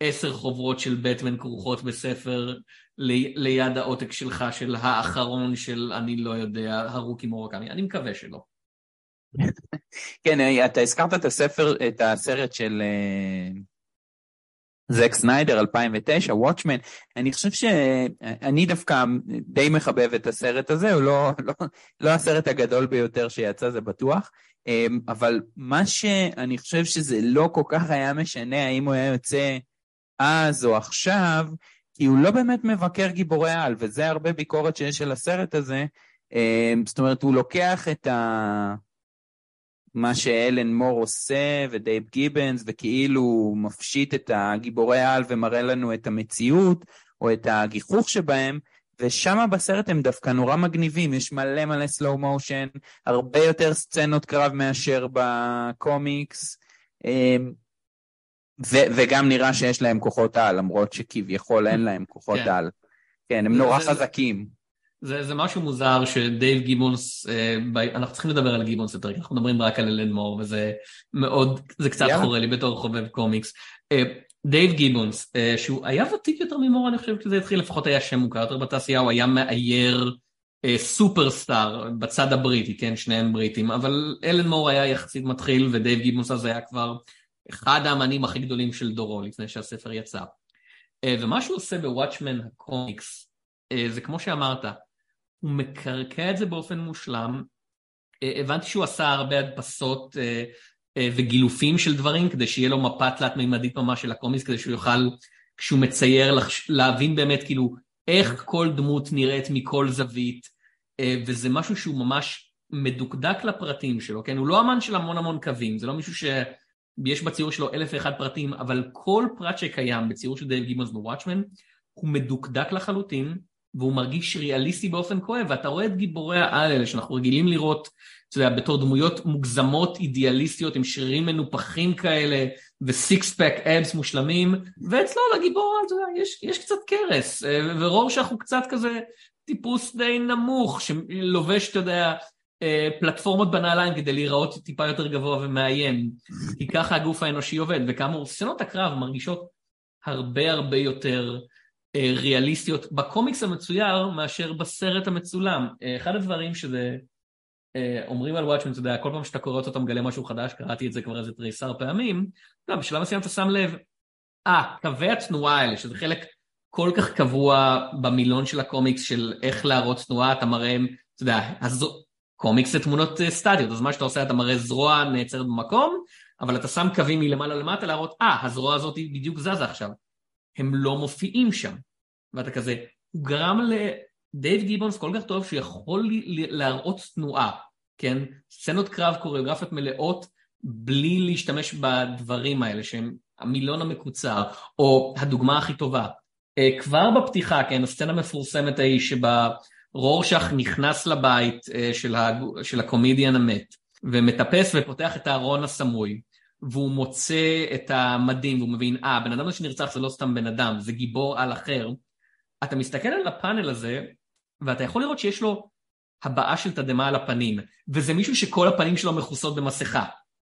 עשר חוברות של בטמן כרוכות בספר לי, ליד העותק שלך, של האחרון של אני לא יודע, הארוקי מורקמי. אני מקווה שלא. כן, אתה הזכרת את הספר, את הסרט של... זק סניידר 2009, וואטשמן, אני חושב שאני דווקא די מחבב את הסרט הזה, הוא לא, לא, לא הסרט הגדול ביותר שיצא, זה בטוח, אמ, אבל מה שאני חושב שזה לא כל כך היה משנה האם הוא היה יוצא אז או עכשיו, כי הוא לא באמת מבקר גיבורי על, וזה הרבה ביקורת שיש על הסרט הזה, אמ, זאת אומרת, הוא לוקח את ה... מה שאלן מור עושה ודייב גיבנס, וכאילו הוא מפשיט את הגיבורי העל ומראה לנו את המציאות, או את הגיחוך שבהם, ושם בסרט הם דווקא נורא מגניבים, יש מלא מלא סלואו מושן, הרבה יותר סצנות קרב מאשר בקומיקס, אמ, ו- וגם נראה שיש להם כוחות על, למרות שכביכול אין להם כוחות כן. על. כן, הם נורא חזקים. זה, זה משהו מוזר שדייב גיבונס, אה, ב... אנחנו צריכים לדבר על גיבונס יותר, אנחנו מדברים רק על אלן מור וזה מאוד, זה קצת yeah. חורה לי בתור חובב קומיקס. אה, דייב גיבונס, אה, שהוא היה ותיק יותר ממור, אני חושב שזה התחיל, לפחות היה שם מוכר יותר בתעשייה, הוא היה מאייר אה, superstar בצד הבריטי, כן, שניהם בריטים, אבל אלן מור היה יחסית מתחיל ודייב גיבונס אז היה כבר אחד האמנים הכי גדולים של דורו לפני שהספר יצא. אה, ומה שהוא עושה בוואטשמן הקומיקס, אה, זה כמו שאמרת, הוא מקרקע את זה באופן מושלם. אה, הבנתי שהוא עשה הרבה הדפסות אה, אה, וגילופים של דברים כדי שיהיה לו מפה תלת-מימדית ממש של הקומיקס, כדי שהוא יוכל, כשהוא מצייר, להבין באמת כאילו איך כל דמות נראית מכל זווית, וזה משהו שהוא ממש מדוקדק לפרטים שלו, כן? הוא לא אמן של המון המון קווים, זה לא מישהו שיש בציור שלו אלף ואחד פרטים, אבל כל פרט שקיים בציור של דייב גיבונס ב Watchmen, הוא מדוקדק לחלוטין, והוא מרגיש ריאליסטי באופן כואב, ואתה רואה את גיבורי העל האלה שאנחנו רגילים לראות, אתה יודע, בתור דמויות מוגזמות, אידיאליסטיות, עם שרירים מנופחים כאלה, וסיקס פק אבס מושלמים, ואצלו לגיבור, אתה יודע, יש, יש קצת קרס, אה, ורורשך הוא קצת כזה טיפוס די נמוך, שלובש, אתה יודע, אה, פלטפורמות בנעליים כדי להיראות טיפה יותר גבוה ומאיים, כי ככה הגוף האנושי עובד, וכאמור, סצנות הקרב מרגישות הרבה הרבה יותר ריאליסטיות בקומיקס המצויר מאשר בסרט המצולם. אה, אחד הדברים שזה אה, אומרים על וואטשמן, אתה יודע, כל פעם שאתה קורא אותו אתה מגלה משהו חדש, קראתי את זה כבר איזה תריסר פעמים, לא, בשלב מסוים אתה שם לב, אה, קווי התנועה האלה, שזה חלק כל כך קבוע במילון של הקומיקס של איך להראות תנועה, אתה מראה, אתה יודע, אז קומיקס זה תמונות סטטיות, אז מה שאתה עושה, אתה מראה זרוע נעצרת במקום, אבל אתה שם קווים מלמעלה למטה להראות, אה, הזרוע הזאת בדיוק זזה עכשיו. הם לא מופיעים שם. ואתה כזה, הוא גרם לדייב גיבונס כל כך טוב שהוא יכול להראות תנועה, כן? סצנות קרב קוריאוגרפיות מלאות בלי להשתמש בדברים האלה שהם המילון המקוצר, או הדוגמה הכי טובה. אה, כבר בפתיחה, כן, הסצנה המפורסמת ההיא שבה רורשך נכנס לבית אה, של, הג... של הקומדיאן המת, ומטפס ופותח את הארון הסמוי, והוא מוצא את המדים והוא מבין, אה, הבן אדם הזה שנרצח זה לא סתם בן אדם, זה גיבור על אחר. אתה מסתכל על הפאנל הזה, ואתה יכול לראות שיש לו הבעה של תדהמה על הפנים, וזה מישהו שכל הפנים שלו מכוסות במסכה,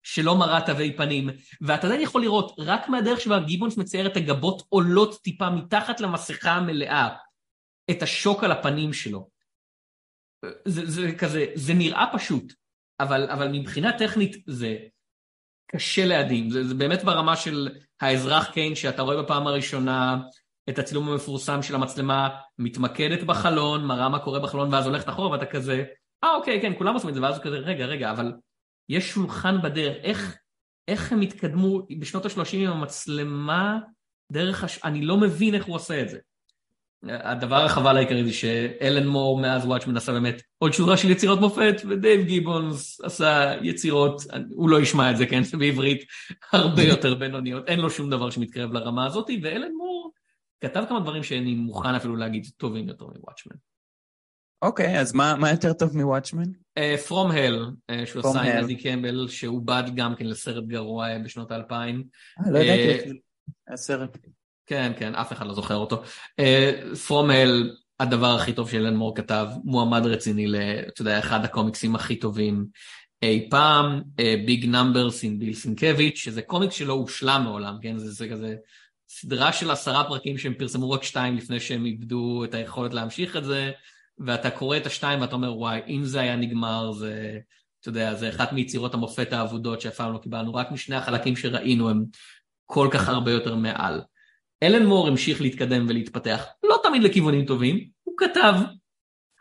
שלא מראה תווי פנים, ואתה עדיין יכול לראות, רק מהדרך שבה גיבונס מצייר את הגבות עולות טיפה מתחת למסכה המלאה, את השוק על הפנים שלו. זה, זה כזה, זה נראה פשוט, אבל, אבל מבחינה טכנית זה קשה להדהים, זה, זה באמת ברמה של האזרח קיין שאתה רואה בפעם הראשונה את הצילום המפורסם של המצלמה מתמקדת בחלון, מראה מה קורה בחלון ואז הולכת אחורה ואתה כזה, אה אוקיי כן כולם עושים את זה ואז כזה רגע רגע אבל יש שולחן בדרך, איך, איך הם התקדמו בשנות ה-30 עם המצלמה דרך, הש... אני לא מבין איך הוא עושה את זה. הדבר החבל העיקרי זה שאלן מור מאז וואטשמן עשה באמת עוד שורה של יצירות מופת ודייב גיבונס עשה יצירות, הוא לא ישמע את זה כן, זה בעברית הרבה יותר בינוניות, אין לו שום דבר שמתקרב לרמה הזאת ואלן מור כתב כמה דברים שאני מוכן אפילו להגיד טובים יותר מוואטשמן. אוקיי, אז מה, מה יותר טוב מוואטשמן? uh, הל, uh, שהוא עשה עם אדי קמבל, שהוא בד גם כן לסרט גרוע uh, בשנות האלפיים. אה, לא ידעתי, הסרט. כן, כן, אף אחד לא זוכר אותו. פרום uh, הל, הדבר הכי טוב שאלן מור כתב, מועמד רציני ל, אתה יודע, אחד הקומיקסים הכי טובים אי פעם, Big Numbers עם ביל סינקביץ', שזה קומיקס שלא הושלם מעולם, כן, זה, זה כזה סדרה של עשרה פרקים שהם פרסמו רק שתיים לפני שהם איבדו את היכולת להמשיך את זה, ואתה קורא את השתיים ואתה אומר, וואי, אם זה היה נגמר, זה, אתה יודע, זה אחת מיצירות המופת האבודות שאף פעם לא קיבלנו, רק משני החלקים שראינו הם כל כך הרבה יותר מעל. אלן מור המשיך להתקדם ולהתפתח, לא תמיד לכיוונים טובים, הוא כתב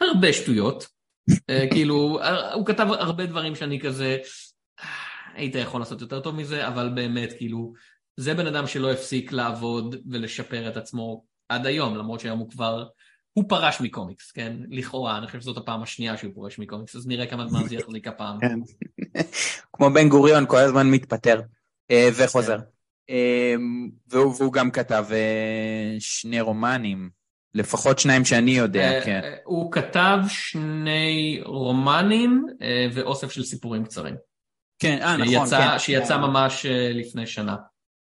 הרבה שטויות, אה, כאילו, הוא כתב הרבה דברים שאני כזה, אה, היית יכול לעשות יותר טוב מזה, אבל באמת, כאילו, זה בן אדם שלא הפסיק לעבוד ולשפר את עצמו עד היום, למרות שהיום הוא כבר, הוא פרש מקומיקס, כן? לכאורה, אני חושב שזאת הפעם השנייה שהוא פורש מקומיקס, אז נראה כמה זמן זה יחזיק הפעם. כן. כמו בן גוריון, כל הזמן מתפטר אה, וחוזר. כן. אה, והוא גם כתב אה, שני רומנים, לפחות שניים שאני יודע, כן. הוא כתב שני רומנים ואוסף של סיפורים קצרים. כן, אה, נכון, כן. שיצא ממש לפני שנה.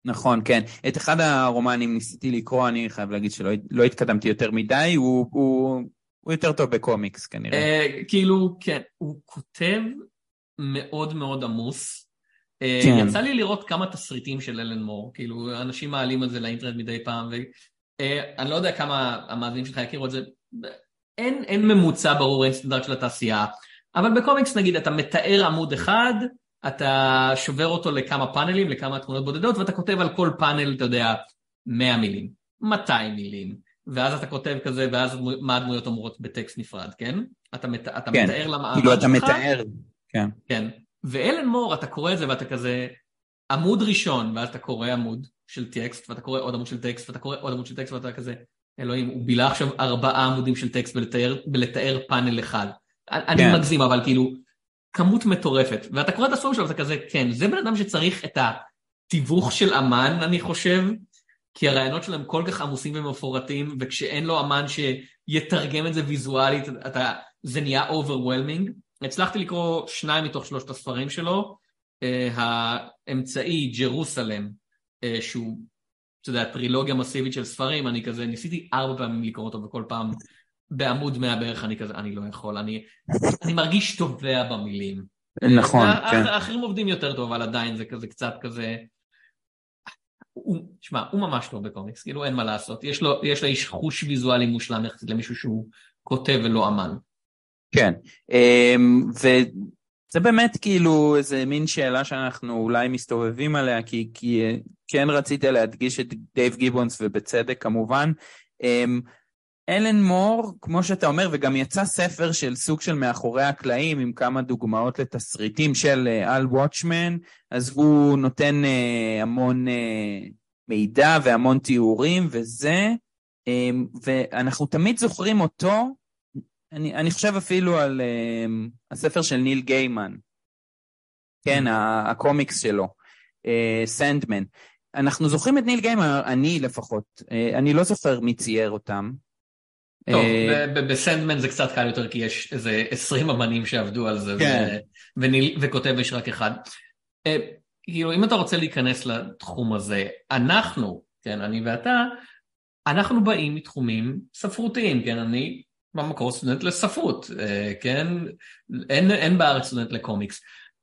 נכון, כן. את אחד הרומנים ניסיתי לקרוא, אני חייב להגיד שלא לא התקדמתי יותר מדי, הוא, הוא, הוא יותר טוב בקומיקס כנראה. Uh, כאילו, כן, הוא כותב מאוד מאוד עמוס. כן. יצא לי לראות כמה תסריטים של אלן מור, כאילו, אנשים מעלים את זה לאינטרנט מדי פעם, ואני אה, לא יודע כמה המאזינים שלך יכירו את זה, אין, אין ממוצע ברור, אין סטנדרט של התעשייה, אבל בקומיקס נגיד אתה מתאר עמוד אחד, אתה שובר אותו לכמה פאנלים, לכמה תמונות בודדות, ואתה כותב על כל פאנל, אתה יודע, 100 מילים, 200 מילים, ואז אתה כותב כזה, ואז מה הדמויות אומרות בטקסט נפרד, כן? אתה, מת, אתה כן. מתאר למאמר כאילו אתה מתאר, כן. כן. ואלן מור, אתה קורא את זה ואתה כזה, עמוד ראשון, ואז אתה קורא עמוד של טקסט, ואתה קורא עוד עמוד של טקסט, ואתה קורא עוד עמוד של טקסט, ואתה כזה, אלוהים, הוא בילה עכשיו ארבעה עמודים של טקסט בלתאר, בלתאר פאנל אחד. כן. אני מגזים, אבל כאילו, כמות מטורפת, ואתה קורא את הספרים שלו ואתה כזה, כן, זה בן אדם שצריך את התיווך של אמן, אני חושב, כי הרעיונות שלהם כל כך עמוסים ומפורטים, וכשאין לו אמן שיתרגם את זה ויזואלית, אתה, זה נהיה overwhelming. הצלחתי לקרוא שניים מתוך שלושת הספרים שלו, uh, האמצעי ג'רוסלם, uh, שהוא, אתה יודע, טרילוגיה מסיבית של ספרים, אני כזה, ניסיתי ארבע פעמים לקרוא אותו, וכל פעם בעמוד 100 בערך אני כזה, אני לא יכול, אני, אני מרגיש טובע במילים. נכון, כן. האחרים עובדים יותר טוב, אבל עדיין זה כזה קצת כזה... שמע, הוא ממש טוב בקומיקס, כאילו אין מה לעשות. יש לו, יש לאיש חוש ויזואלי מושלם יחסית למישהו שהוא כותב ולא אמן. כן, אמ, וזה באמת כאילו איזה מין שאלה שאנחנו אולי מסתובבים עליה, כי, כי כן רצית להדגיש את דייב גיבונס, ובצדק כמובן. אמ, אלן מור, כמו שאתה אומר, וגם יצא ספר של סוג של מאחורי הקלעים עם כמה דוגמאות לתסריטים של אה, על Watchmen, אז הוא נותן uh, המון uh, מידע והמון תיאורים וזה, um, ואנחנו תמיד זוכרים אותו, אני, אני חושב אפילו על um, הספר של ניל גיימן, כן, mm-hmm. הקומיקס שלו, סנדמן. Uh, אנחנו זוכרים את ניל גיימן, אני לפחות, uh, אני לא זוכר מי צייר אותם, טוב, אה, בסנדמן זה קצת קל יותר כי יש איזה 20 אמנים שעבדו על זה, כן. וכותב יש רק אחד. אה, כאילו, אם אתה רוצה להיכנס לתחום הזה, אנחנו, כן, אני ואתה, אנחנו באים מתחומים ספרותיים, כן, אני במקור סטודנט לספרות, אה, כן, אין, אין בארץ סטודנט לקומיקס.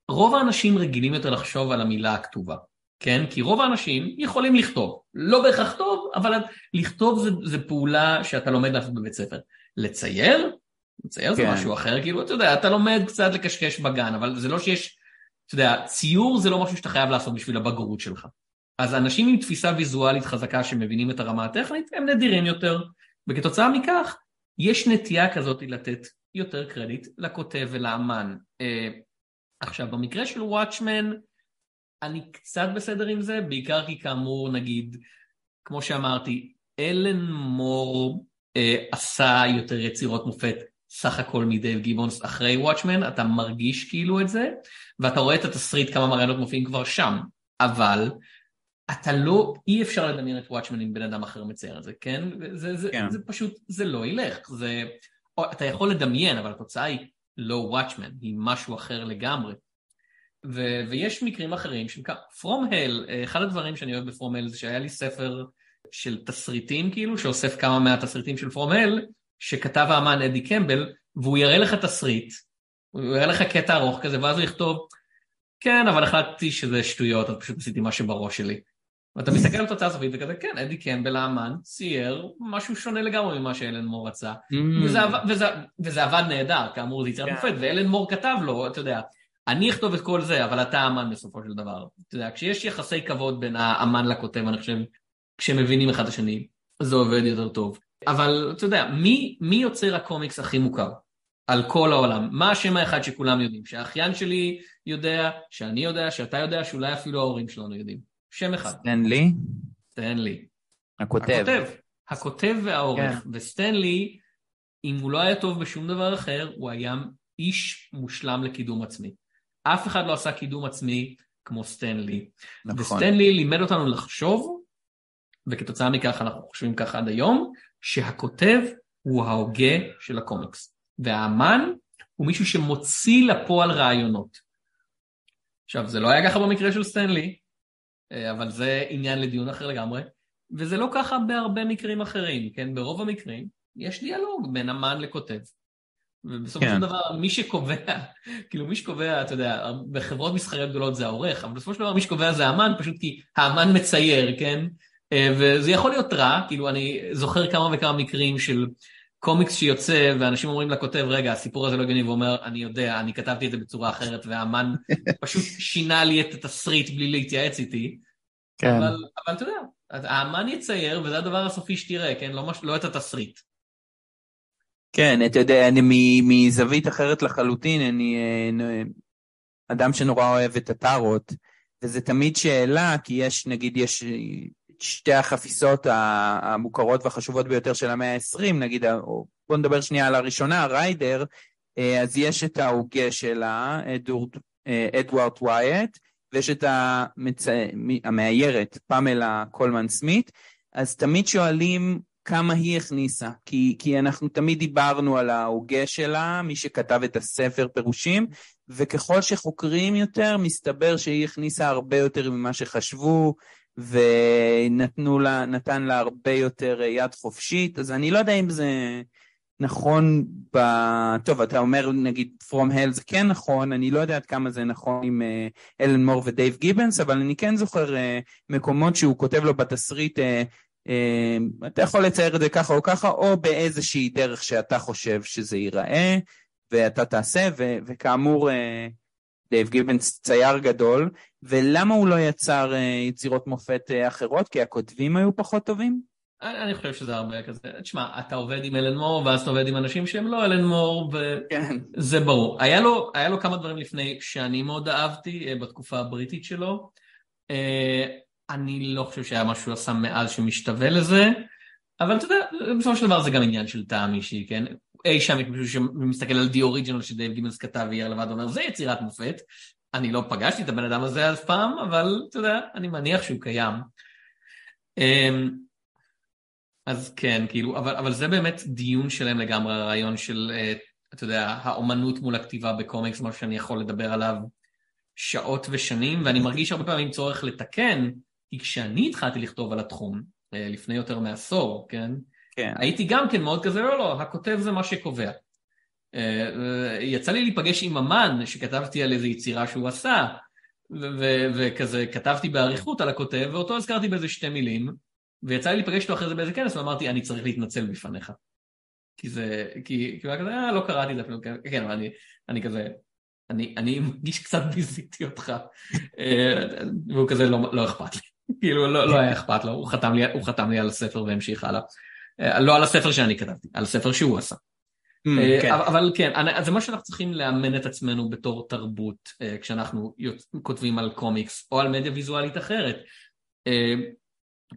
רוב האנשים רגילים יותר לחשוב על המילה הכתובה, כן? כי רוב האנשים יכולים לכתוב. לא בהכרח טוב, אבל לכתוב זה, זה פעולה שאתה לומד לעשות בבית ספר. לצייר? לצייר כן. זה משהו אחר, כאילו, אתה יודע, אתה לומד קצת לקשקש בגן, אבל זה לא שיש, אתה יודע, ציור זה לא משהו שאתה חייב לעשות בשביל הבגרות שלך. אז אנשים עם תפיסה ויזואלית חזקה שמבינים את הרמה הטכנית, הם נדירים יותר, וכתוצאה מכך, יש נטייה כזאת לתת יותר קרדיט לכותב ולאמן. אה, עכשיו, במקרה של וואטשמן, אני קצת בסדר עם זה, בעיקר כי כאמור, נגיד, כמו שאמרתי, אלן מור אה, עשה יותר יצירות מופת סך הכל מדייב גיבונס אחרי וואטשמן, אתה מרגיש כאילו את זה, ואתה רואה את התסריט כמה מראות מופיעים כבר שם, אבל אתה לא, אי אפשר לדמיין את וואטשמן עם בן אדם אחר מצייר את זה, כן? זה, זה, כן. זה פשוט, זה לא ילך, זה, או, אתה יכול לדמיין, אבל התוצאה היא לא וואטשמן, היא משהו אחר לגמרי. ו, ויש מקרים אחרים, פרום הל, אחד הדברים שאני אוהב בפרום הל זה שהיה לי ספר של תסריטים כאילו, שאוסף כמה מהתסריטים של פרום הל, שכתב האמן אדי קמבל, והוא יראה לך תסריט, הוא יראה לך קטע ארוך כזה, ואז הוא יכתוב, כן, אבל החלטתי שזה שטויות, אז פשוט עשיתי מה שבראש שלי. ואתה מסתכל על תוצאה סופית וכזה, כן, אדי קמבל האמן צייר משהו שונה לגמרי ממה שאלן מור רצה. Mm. וזה, וזה, וזה עבד נהדר, כאמור זה יצירת yeah. מופת, ואלן מור כתב לו, אתה יודע, אני אכתוב את כל זה, אבל אתה האמן בסופו של דבר. אתה יודע, כשיש יחסי כבוד בין האמן לכותב, אני חושב, כשמבינים אחד את השני, זה עובד יותר טוב. אבל אתה יודע, מי, מי יוצר הקומיקס הכי מוכר? על כל העולם. מה השם האחד שכולם יודעים? שהאחיין שלי יודע, שאני יודע, שאתה יודע, שאולי אפילו ההורים שלנו יודעים. שם אחד. סטנלי? סטנלי. הכותב. הכותב. הכותב והעורך. כן. וסטנלי, אם הוא לא היה טוב בשום דבר אחר, הוא היה איש מושלם לקידום עצמי. אף אחד לא עשה קידום עצמי כמו סטנלי. נכון. וסטנלי לימד אותנו לחשוב, וכתוצאה מכך אנחנו חושבים ככה עד היום, שהכותב הוא ההוגה של הקומיקס, והאמן הוא מישהו שמוציא לפועל רעיונות. עכשיו, זה לא היה ככה במקרה של סטנלי, אבל זה עניין לדיון אחר לגמרי, וזה לא ככה בהרבה מקרים אחרים, כן? ברוב המקרים יש דיאלוג בין אמן לכותב. ובסופו כן. של דבר מי שקובע, כאילו מי שקובע, אתה יודע, בחברות מסחריות גדולות זה העורך, אבל בסופו של דבר מי שקובע זה האמן, פשוט כי האמן מצייר, כן? אה, וזה יכול להיות רע, כאילו אני זוכר כמה וכמה מקרים של קומיקס שיוצא ואנשים אומרים לכותב, רגע, הסיפור הזה לא הגיוני, והוא אומר, אני יודע, אני כתבתי את זה בצורה אחרת, והאמן פשוט שינה לי את התסריט בלי להתייעץ איתי. כן. אבל, אבל אתה יודע, האמן יצייר, וזה הדבר הסופי שתראה, כן? לא, מש... לא את התסריט. כן, אתה יודע, אני מזווית אחרת לחלוטין, אני אה, אדם שנורא אוהב את הטארות, וזה תמיד שאלה, כי יש, נגיד, יש שתי החפיסות המוכרות והחשובות ביותר של המאה ה-20, נגיד, בוא נדבר שנייה על הראשונה, ריידר, אה, אז יש את ההוגה שלה, אה, אדוארד ווייט, ויש את המצ... המאיירת, פמלה קולמן סמית, אז תמיד שואלים כמה היא הכניסה, כי, כי אנחנו תמיד דיברנו על ההוגה שלה, מי שכתב את הספר פירושים, וככל שחוקרים יותר, מסתבר שהיא הכניסה הרבה יותר ממה שחשבו, ונתנו לה, נתן לה הרבה יותר יד חופשית, אז אני לא יודע אם זה נכון ב... טוב, אתה אומר נגיד From Hell זה כן נכון, אני לא יודע עד כמה זה נכון עם אלן מור ודייב גיבנס, אבל אני כן זוכר uh, מקומות שהוא כותב לו בתסריט, אתה יכול לצייר את זה ככה או ככה, או באיזושהי דרך שאתה חושב שזה ייראה, ואתה תעשה, ו- וכאמור, דייב גיבנס צייר גדול, ולמה הוא לא יצר uh, יצירות מופת uh, אחרות? כי הכותבים היו פחות טובים? אני חושב שזה הרבה כזה, תשמע, אתה עובד עם אלן מור ואז אתה עובד עם אנשים שהם לא אלן מור וזה כן. ברור. היה לו, היה לו כמה דברים לפני שאני מאוד אהבתי uh, בתקופה הבריטית שלו. אני לא חושב שהיה משהו עשה מאז שמשתווה לזה, אבל אתה יודע, בסופו של דבר זה גם עניין של טעם אישי, כן? אי שם יש מישהו שמסתכל על די אוריג'ינל שדייב גימלס כתב ויהיה לבד ואומר זה יצירת מופת. אני לא פגשתי את הבן אדם הזה אף פעם, אבל אתה יודע, אני מניח שהוא קיים. אמ, אז כן, כאילו, אבל, אבל זה באמת דיון שלם לגמרי, הרעיון של, אה, אתה יודע, האומנות מול הכתיבה בקומיקס, משהו שאני יכול לדבר עליו שעות ושנים, ואני מרגיש הרבה פעמים צורך לתקן, כי כשאני התחלתי לכתוב על התחום, אה, לפני יותר מעשור, כן? כן. הייתי גם כן מאוד כזה, לא, לא, הכותב זה מה שקובע. אה, יצא לי להיפגש עם אמן שכתבתי על איזו יצירה שהוא עשה, וכזה כתבתי באריכות על הכותב, ואותו הזכרתי באיזה שתי מילים, ויצא לי להיפגש איתו אחרי זה באיזה כנס, ואמרתי, אני צריך להתנצל בפניך. כי זה, כי, כי הוא היה כזה, אה, לא קראתי את זה אפילו, כן, אבל אני, אני כזה, אני, אני מרגיש קצת ביזיתי אותך. אה, והוא כזה, לא, לא אכפת לי. כאילו, לא, לא היה אכפת לו, הוא חתם, לי, הוא חתם לי על הספר והמשיך הלאה. אה, לא על הספר שאני כתבתי, על הספר שהוא עשה. Mm, אה, כן. אבל כן, זה מה שאנחנו צריכים לאמן את עצמנו בתור תרבות כשאנחנו כותבים על קומיקס או על מדיה ויזואלית אחרת.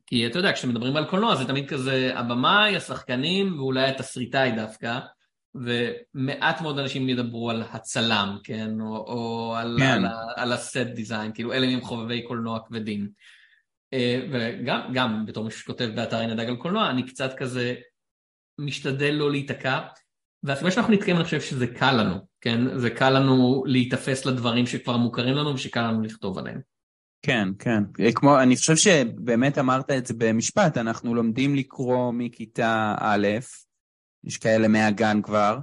כי אתה יודע, כשמדברים על קולנוע זה תמיד כזה הבמאי, השחקנים ואולי התסריטאי דווקא, ומעט מאוד אנשים ידברו על הצלם, כן? או, או על, כן. על, על הסט דיזיין, כאילו אלה הם חובבי קולנוע כבדים. אה, וגם גם בתור מישהו שכותב באתר עין הדג על קולנוע, אני קצת כזה משתדל לא להיתקע, והסיבה שאנחנו נתקעים אני חושב שזה קל לנו, כן? זה קל לנו להיתפס לדברים שכבר מוכרים לנו ושקל לנו לכתוב עליהם. כן, כן. אה, כמו, אני חושב שבאמת אמרת את זה במשפט, אנחנו לומדים לקרוא מכיתה א', יש כאלה מהגן כבר,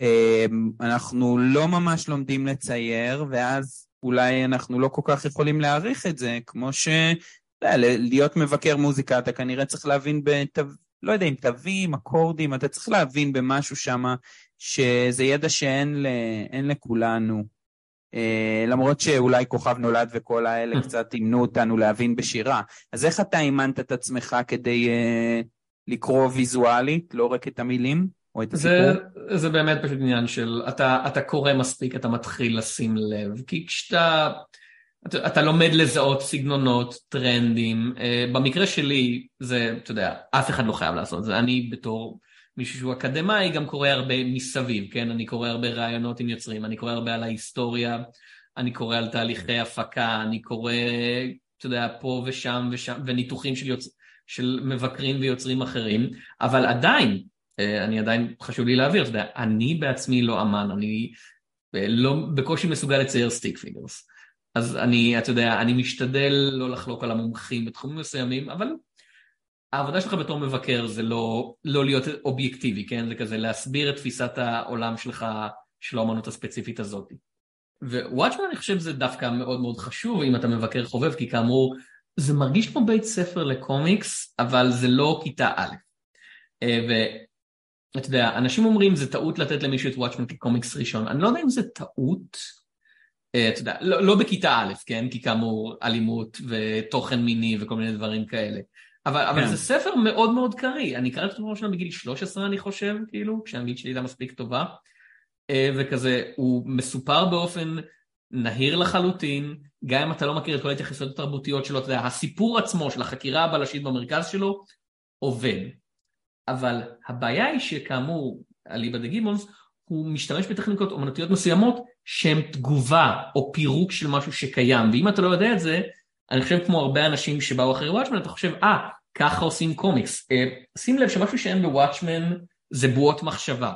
אה, אנחנו לא ממש לומדים לצייר, ואז אולי אנחנו לא כל כך יכולים להעריך את זה, כמו ש... להיות מבקר מוזיקה, אתה כנראה צריך להבין בתו... לא יודע אם תווים, אקורדים, אתה צריך להבין במשהו שם, שזה ידע שאין ל... לכולנו. אה, למרות שאולי כוכב נולד וכל האלה. קצת אימנו אותנו להבין בשירה. אז איך אתה אימנת את עצמך כדי uh, לקרוא ויזואלית, לא רק את המילים או את הסיפור? זה, זה באמת פשוט עניין של, אתה, אתה קורא מספיק, אתה מתחיל לשים לב, כי כשאתה... אתה, אתה לומד לזהות סגנונות, טרנדים. Uh, במקרה שלי, זה, אתה יודע, אף אחד לא חייב לעשות את זה. אני בתור מישהו שהוא אקדמאי גם קורא הרבה מסביב, כן? אני קורא הרבה רעיונות עם יוצרים, אני קורא הרבה על ההיסטוריה, אני קורא על תהליכי הפקה, אני קורא, אתה יודע, פה ושם ושם, וניתוחים של, יוצ... של מבקרים ויוצרים אחרים, אבל עדיין, אה, אני עדיין, חשוב לי להעביר, אתה יודע, אני בעצמי לא אמן, אני אה, לא, בקושי מסוגל לצייר stick figures. אז אני, אתה יודע, אני משתדל לא לחלוק על המומחים בתחומים מסוימים, אבל העבודה שלך בתור מבקר זה לא, לא להיות אובייקטיבי, כן? זה כזה להסביר את תפיסת העולם שלך של האמנות הספציפית הזאת. ווואטשמן אני חושב זה דווקא מאוד מאוד חשוב אם אתה מבקר חובב, כי כאמור, זה מרגיש כמו בית ספר לקומיקס, אבל זה לא כיתה א'. אה, ואתה יודע, אנשים אומרים זה טעות לתת למישהו את וואטשמן כקומיקס ראשון, אני לא יודע אם זה טעות, אתה יודע, לא, לא בכיתה א', כן? כי כאמור אלימות ותוכן מיני וכל מיני דברים כאלה. אבל, אבל כן. זה ספר מאוד מאוד קריא, אני קראתי אותו ראשונה בגיל 13 אני חושב, כאילו, כשהאנגלית שלי הייתה מספיק טובה, אה, וכזה, הוא מסופר באופן נהיר לחלוטין, גם אם אתה לא מכיר את כל ההתייחסות התרבותיות שלו, אתה יודע, הסיפור עצמו של החקירה הבלשית במרכז שלו עובד. אבל הבעיה היא שכאמור, אליבא דה גימונס, הוא משתמש בטכניקות אומנותיות מסוימות שהן תגובה או פירוק של משהו שקיים, ואם אתה לא יודע את זה, אני חושב כמו הרבה אנשים שבאו אחרי וואטשמן, אתה חושב, אה, ah, ככה עושים קומיקס. Uh, שים לב שמשהו שאין בוואטשמן זה בועות מחשבה.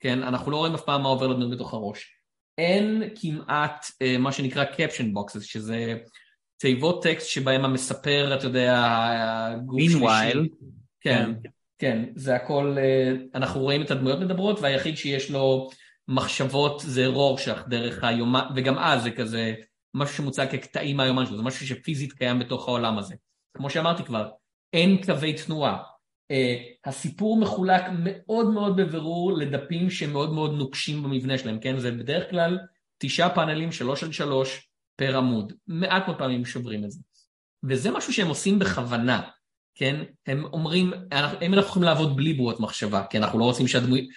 כן, אנחנו לא רואים אף פעם מה עובר לנו בתוך הראש. אין כמעט uh, מה שנקרא caption boxes, שזה תיבות טקסט שבהם המספר, אתה יודע, גוף שלישי. כן, כן, כן, זה הכל, uh, אנחנו רואים את הדמויות מדברות, והיחיד שיש לו מחשבות זה רורשך דרך היומן, וגם אז זה כזה משהו שמוצג כקטעים מהיומן שלו, זה משהו שפיזית קיים בתוך העולם הזה. כמו שאמרתי כבר, אין קווי תנועה. Uh, הסיפור מחולק מאוד מאוד בבירור לדפים שמאוד מאוד נוקשים במבנה שלהם, כן? זה בדרך כלל תשעה פאנלים, שלוש על שלוש, פר עמוד. מעט מאוד פעמים שוברים את זה. וזה משהו שהם עושים בכוונה, כן? הם אומרים, אם אנחנו יכולים לעבוד בלי בועות מחשבה, כי אנחנו לא רוצים שהדמוי,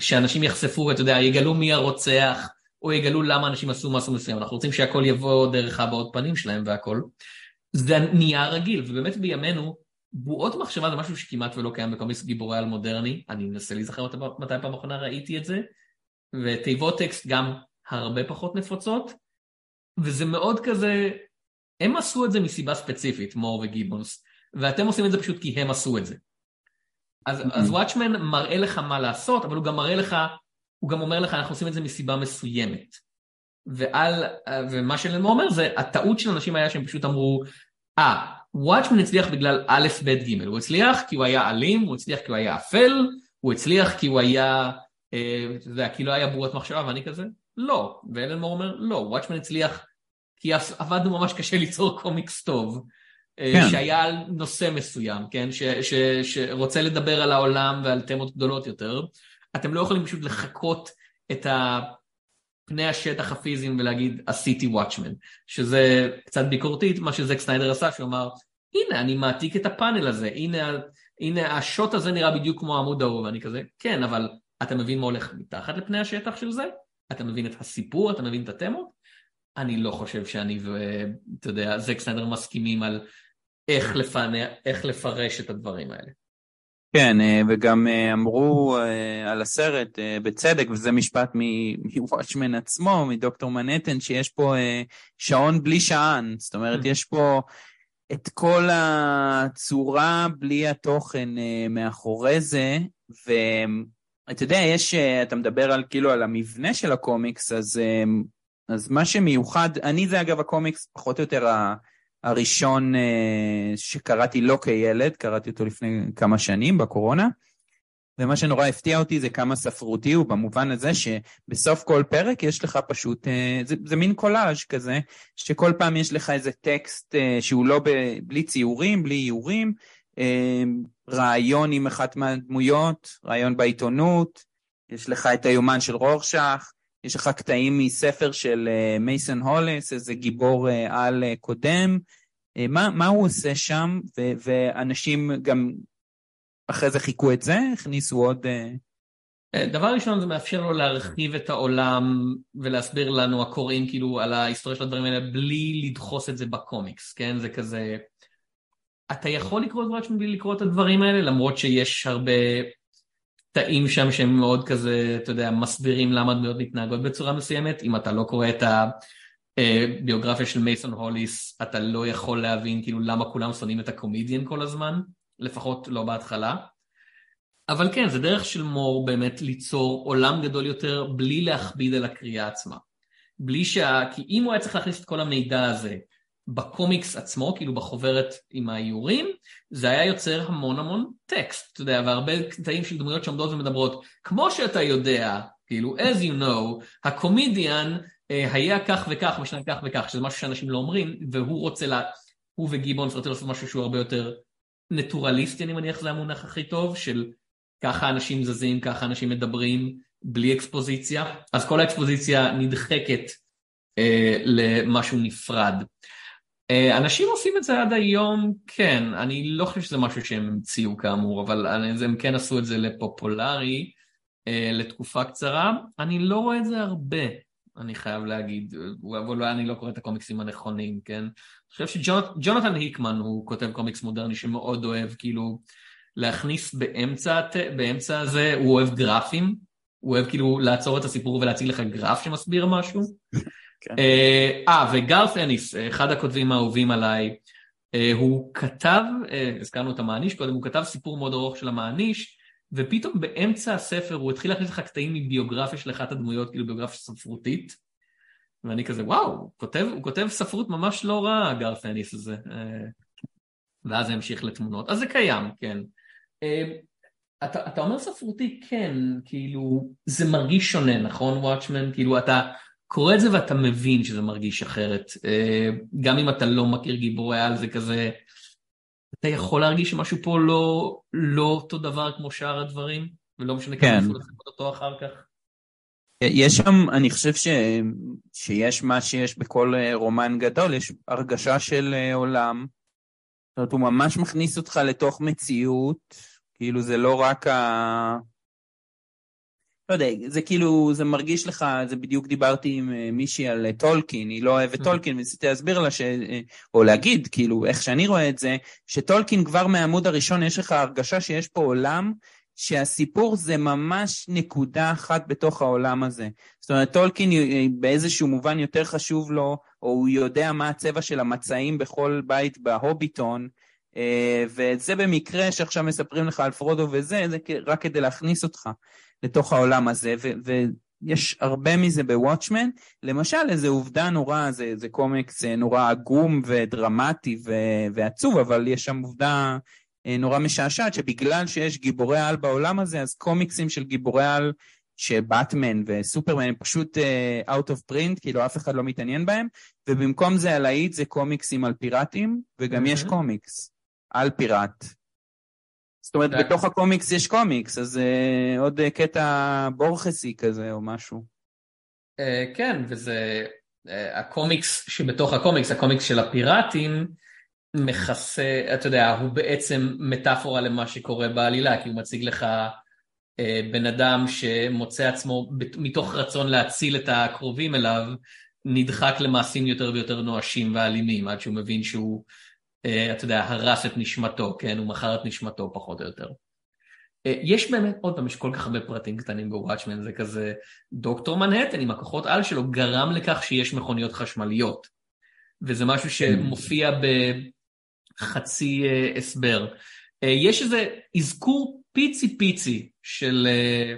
שאנשים יחשפו, אתה יודע, יגלו מי הרוצח, או יגלו למה אנשים עשו משהו מסוים, אנחנו רוצים שהכל יבוא דרך הבעות פנים שלהם והכל. זה נהיה רגיל, ובאמת בימינו, בועות מחשבה זה משהו שכמעט ולא קיים בקומיקס גיבורי על מודרני, אני מנסה להיזכר מתי פעם אחרונה ראיתי את זה, ותיבות טקסט גם הרבה פחות נפוצות, וזה מאוד כזה, הם עשו את זה מסיבה ספציפית, מור וגיבונס, ואתם עושים את זה פשוט כי הם עשו את זה. אז, mm-hmm. אז וואטשמן מראה לך מה לעשות, אבל הוא גם מראה לך הוא גם אומר לך, אנחנו עושים את זה מסיבה מסוימת. ועל, ומה שלנמו אומר זה, הטעות של אנשים היה שהם פשוט אמרו, אה, וואטשמן הצליח בגלל א', ב', ג', הוא הצליח כי הוא היה אלים, הוא הצליח כי הוא היה אפל, הוא הצליח כי הוא היה, אה, אתה יודע, כי לא היה בורת מחשבה, ואני כזה, לא. ואלן מור אומר, לא, וואטשמן הצליח כי עבדנו ממש קשה ליצור קומיקס טוב. אה, כן. שהיה על נושא מסוים, כן? ש, ש, שרוצה לדבר על העולם ועל תמות גדולות יותר. אתם לא יכולים פשוט לחכות את פני השטח הפיזיים ולהגיד עשיתי וואטשמן, שזה קצת ביקורתית מה שזק סניידר עשה, שהוא אמר הנה אני מעתיק את הפאנל הזה, הנה, הנה השוט הזה נראה בדיוק כמו העמוד ההוא, ואני כזה כן אבל אתה מבין מה הולך מתחת לפני השטח של זה? אתה מבין את הסיפור? אתה מבין את התמות? אני לא חושב שאני ואתה יודע, זק סניידר מסכימים על איך, לפנה, איך לפרש את הדברים האלה. כן, אה, וגם אה, אמרו אה, על הסרט, בצדק, וזה משפט מוואטשמן עצמו, מדוקטור מנהטן, שיש פה שעון בלי שען. זאת אומרת, יש פה את כל הצורה בלי התוכן מאחורי זה, ואתה יודע, יש, אתה מדבר על כאילו על המבנה של הקומיקס, אז, אז מה שמיוחד, אני זה אגב הקומיקס, פחות או יותר הראשון אה, שקראתי לא כילד, קראתי אותו לפני כמה שנים בקורונה, ומה שנורא הפתיע אותי זה כמה ספרותי הוא במובן הזה שבסוף כל פרק יש לך פשוט, אה, זה, זה מין קולאז' כזה, שכל פעם יש לך איזה טקסט אה, שהוא לא ב, בלי ציורים, בלי איורים, רעיון עם אחת מהדמויות, רעיון בעיתונות, יש לך את היומן של רורשך, יש לך קטעים מספר של מייסון uh, הולס, איזה גיבור uh, על uh, קודם, מה, מה הוא עושה שם, ו- ואנשים גם אחרי זה חיכו את זה, הכניסו עוד... דבר ראשון זה מאפשר לו להרחיב את העולם ולהסביר לנו הקוראים כאילו על ההיסטוריה של הדברים האלה בלי לדחוס את זה בקומיקס, כן? זה כזה... אתה יכול לקרוא את וואטשמן בלי לקרוא את הדברים האלה למרות שיש הרבה קטעים שם שהם מאוד כזה, אתה יודע, מסבירים למה דמויות מתנהגות בצורה מסוימת. אם אתה לא קורא את הביוגרפיה של מייסון הוליס, אתה לא יכול להבין כאילו למה כולם שונאים את הקומדיאן כל הזמן, לפחות לא בהתחלה. אבל כן, זה דרך של מור באמת ליצור עולם גדול יותר בלי להכביד על הקריאה עצמה. בלי שה... כי אם הוא היה צריך להכניס את כל המידע הזה בקומיקס עצמו, כאילו בחוברת עם האיורים, זה היה יוצר המון המון טקסט, אתה יודע, והרבה קטעים של דמויות שעומדות ומדברות, כמו שאתה יודע, כאילו, as you know, הקומדיאן אה, היה כך וכך בשנה כך וכך, שזה משהו שאנשים לא אומרים, והוא רוצה, לה, הוא וגיבונס רוצה לעשות משהו שהוא הרבה יותר נטורליסטי, אני מניח שזה המונח הכי טוב, של ככה אנשים זזים, ככה אנשים מדברים, בלי אקספוזיציה, אז כל האקספוזיציה נדחקת אה, למשהו נפרד. אה, אנשים עושים את זה עד היום, כן, אני לא חושב שזה משהו שהם המציאו כאמור, אבל הם כן עשו את זה לפופולרי אה, לתקופה קצרה. אני לא רואה את זה הרבה, אני חייב להגיד, אבל אני לא קורא את הקומיקסים הנכונים, כן? אני חושב שג'ונתן היקמן הוא כותב קומיקס מודרני שמאוד אוהב, כאילו, להכניס באמצע, באמצע הזה, הוא אוהב גרפים, הוא אוהב כאילו לעצור את הסיפור ולהציג לך גרף שמסביר משהו. כן. אה, אה, וגרף אניס, אחד הכותבים האהובים עליי, אה, הוא כתב, אה, הזכרנו את המעניש קודם, הוא כתב סיפור מאוד ארוך של המעניש, ופתאום באמצע הספר הוא התחיל להכניס לך קטעים מביוגרפיה של אחת הדמויות, כאילו ביוגרפיה ספרותית, ואני כזה, וואו, הוא כותב, הוא כותב ספרות ממש לא רע, גרף אניס הזה. ואז זה המשיך לתמונות. אז זה קיים, כן. אתה, אתה אומר ספרותי, כן, כאילו, זה מרגיש שונה, נכון, וואטשמן? כאילו, אתה... קורא את זה ואתה מבין שזה מרגיש אחרת. אה, גם אם אתה לא מכיר גיבורי על זה כזה, אתה יכול להרגיש שמשהו פה לא, לא אותו דבר כמו שאר הדברים, ולא משנה כמה כן. אפילו לחכות אותו אחר כך. יש שם, אני חושב ש, שיש מה שיש בכל אה, רומן גדול, יש הרגשה של אה, עולם. זאת אומרת, הוא ממש מכניס אותך לתוך מציאות, כאילו זה לא רק ה... לא יודע, זה כאילו, זה מרגיש לך, זה בדיוק דיברתי עם אה, מישהי על אה, טולקין, היא לא אוהבת mm. טולקין, וניסיתי להסביר לה, ש... אה, או להגיד, כאילו, איך שאני רואה את זה, שטולקין כבר מהעמוד הראשון יש לך הרגשה שיש פה עולם שהסיפור זה ממש נקודה אחת בתוך העולם הזה. זאת אומרת, טולקין באיזשהו מובן יותר חשוב לו, או הוא יודע מה הצבע של המצעים בכל בית בהוביטון, וזה במקרה שעכשיו מספרים לך על פרודו וזה, זה רק כדי להכניס אותך. לתוך העולם הזה, יש הרבה מזה בוואטשמן. למשל, איזו עובדה נורא, זה, זה קומיקס נורא עגום ודרמטי ו, ועצוב, אבל יש שם עובדה נורא משעשעת, שבגלל שיש גיבורי על בעולם הזה, אז קומיקסים של גיבורי על שבטמן וסופרמן הם פשוט uh, out of print, כאילו אף אחד לא מתעניין בהם, ובמקום זה הלהיט זה קומיקסים על פיראטים, וגם mm-hmm. יש קומיקס על פיראט. זאת אומרת, yeah. בתוך הקומיקס יש קומיקס, אז uh, עוד uh, קטע בורכסי כזה או משהו. Uh, כן, וזה uh, הקומיקס שבתוך הקומיקס, הקומיקס של הפיראטים, מכסה, אתה יודע, הוא בעצם מטאפורה למה שקורה בעלילה, כי הוא מציג לך אה, בן אדם שמוצא עצמו מתוך רצון להציל את הקרובים אליו, נדחק למעשים יותר ויותר נואשים ואלימים, עד שהוא מבין שהוא, אה, אתה יודע, הרס את נשמתו, כן? הוא מכר את נשמתו פחות או יותר. אה, יש באמת, עוד פעם, יש כל כך הרבה פרטים קטנים בוואטשמן, זה כזה, דוקטור מנהטן עם הכוחות על שלו גרם לכך שיש מכוניות חשמליות. וזה משהו שמופיע בחצי הסבר. יש איזה אזכור פיצי פיצי של, אה,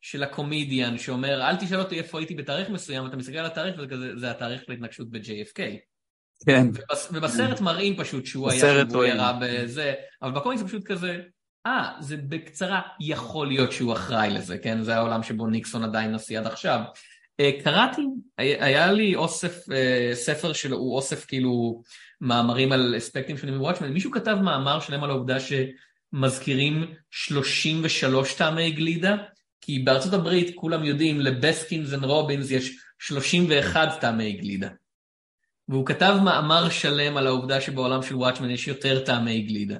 של הקומדיאן שאומר, אל תשאל אותי איפה הייתי בתאריך מסוים, אתה מסתכל על התאריך וזה התאריך להתנגשות ב-JFK. כן. ובס, ובסרט מראים פשוט שהוא היה, שהוא ירה בזה, אבל בקומיקס פשוט כזה, אה, זה בקצרה, יכול להיות שהוא אחראי לזה, כן? זה העולם שבו ניקסון עדיין נשיא עד עכשיו. אה, קראתי, היה לי אוסף, אה, ספר שהוא אוסף כאילו מאמרים על אספקטים שונים בוואטשמן, מישהו כתב מאמר שלם על העובדה ש... מזכירים 33 טעמי גלידה, כי בארצות הברית כולם יודעים לבסקינס ורובינס יש 31 טעמי גלידה. והוא כתב מאמר שלם על העובדה שבעולם של וואטשמן יש יותר טעמי גלידה.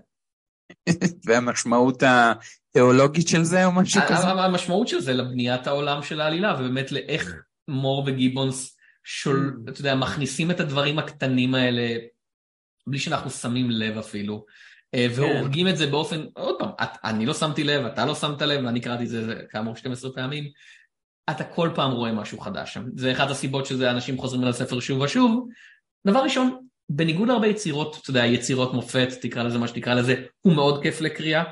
והמשמעות התיאולוגית של זה או משהו כזה? המשמעות של זה לבניית העולם של העלילה, ובאמת לאיך מור וגיבונס שול, אתה יודע, מכניסים את הדברים הקטנים האלה בלי שאנחנו שמים לב אפילו. אה, כן. והורגים את זה באופן, עוד פעם, את, אני לא שמתי לב, אתה לא שמת לב, ואני קראתי את זה כאמור 12 פעמים, אתה כל פעם רואה משהו חדש שם. זה אחת הסיבות שזה אנשים חוזרים על הספר שוב ושוב. דבר ראשון, בניגוד להרבה יצירות, אתה יודע, יצירות מופת, תקרא לזה מה שתקרא לזה, הוא מאוד כיף לקריאה.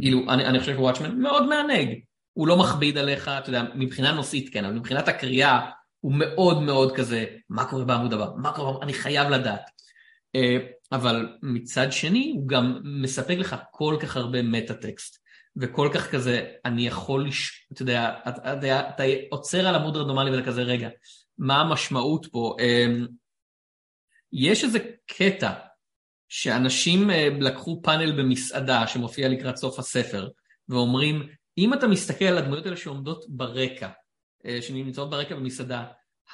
כאילו, אני, אני חושב שוואטשמן מאוד מענג. הוא לא מכביד עליך, אתה יודע, מבחינה נושאית כן, אבל מבחינת הקריאה הוא מאוד מאוד כזה, מה קורה בעמוד הבא? מה קורה? אני חייב לדעת. אה, אבל מצד שני הוא גם מספק לך כל כך הרבה מטה טקסט וכל כך כזה אני יכול, לש... אתה יודע, אתה, אתה, אתה עוצר על עמוד רנדומלי ואתה כזה רגע, מה המשמעות פה? יש איזה קטע שאנשים אה, לקחו פאנל במסעדה שמופיע לקראת סוף הספר ואומרים אם אתה מסתכל על הדמויות האלה שעומדות ברקע, אה, שנמצאות ברקע במסעדה,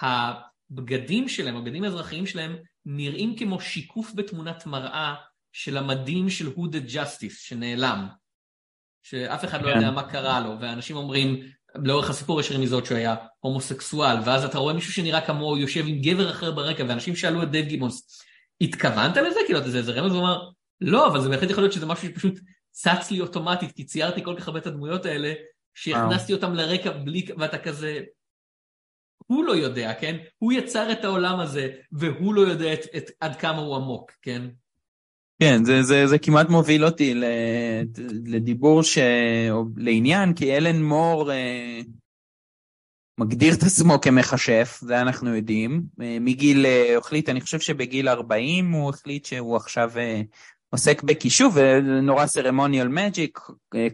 הבגדים שלהם, הבגדים האזרחיים שלהם נראים כמו שיקוף בתמונת מראה של המדים של Who the Justice שנעלם. שאף אחד לא יודע כן. מה קרה לו, ואנשים אומרים, לאורך הסיפור יש רמיזות שהוא היה הומוסקסואל, ואז אתה רואה מישהו שנראה כמוהו יושב עם גבר אחר ברקע, ואנשים שאלו את דייב גיבונס, התכוונת לזה? כאילו, זה איזה רמז, הוא אמר, לא, אבל זה בהחלט יכול להיות שזה משהו שפשוט צץ לי אוטומטית, כי ציירתי כל כך הרבה את הדמויות האלה, שהכנסתי אותם לרקע בלי, ואתה כזה, הוא לא יודע, כן? הוא יצר את העולם הזה, והוא לא יודע את, את, עד כמה הוא עמוק, כן? כן, זה, זה, זה כמעט מוביל אותי לדיבור ש... או לעניין, כי אלן מור אה, מגדיר את עצמו כמכשף, זה אנחנו יודעים. אה, מגיל, אה, החליט, אני חושב שבגיל 40 הוא החליט שהוא עכשיו אה, עוסק בכישוף, ונורא סרמוניאל מג'יק,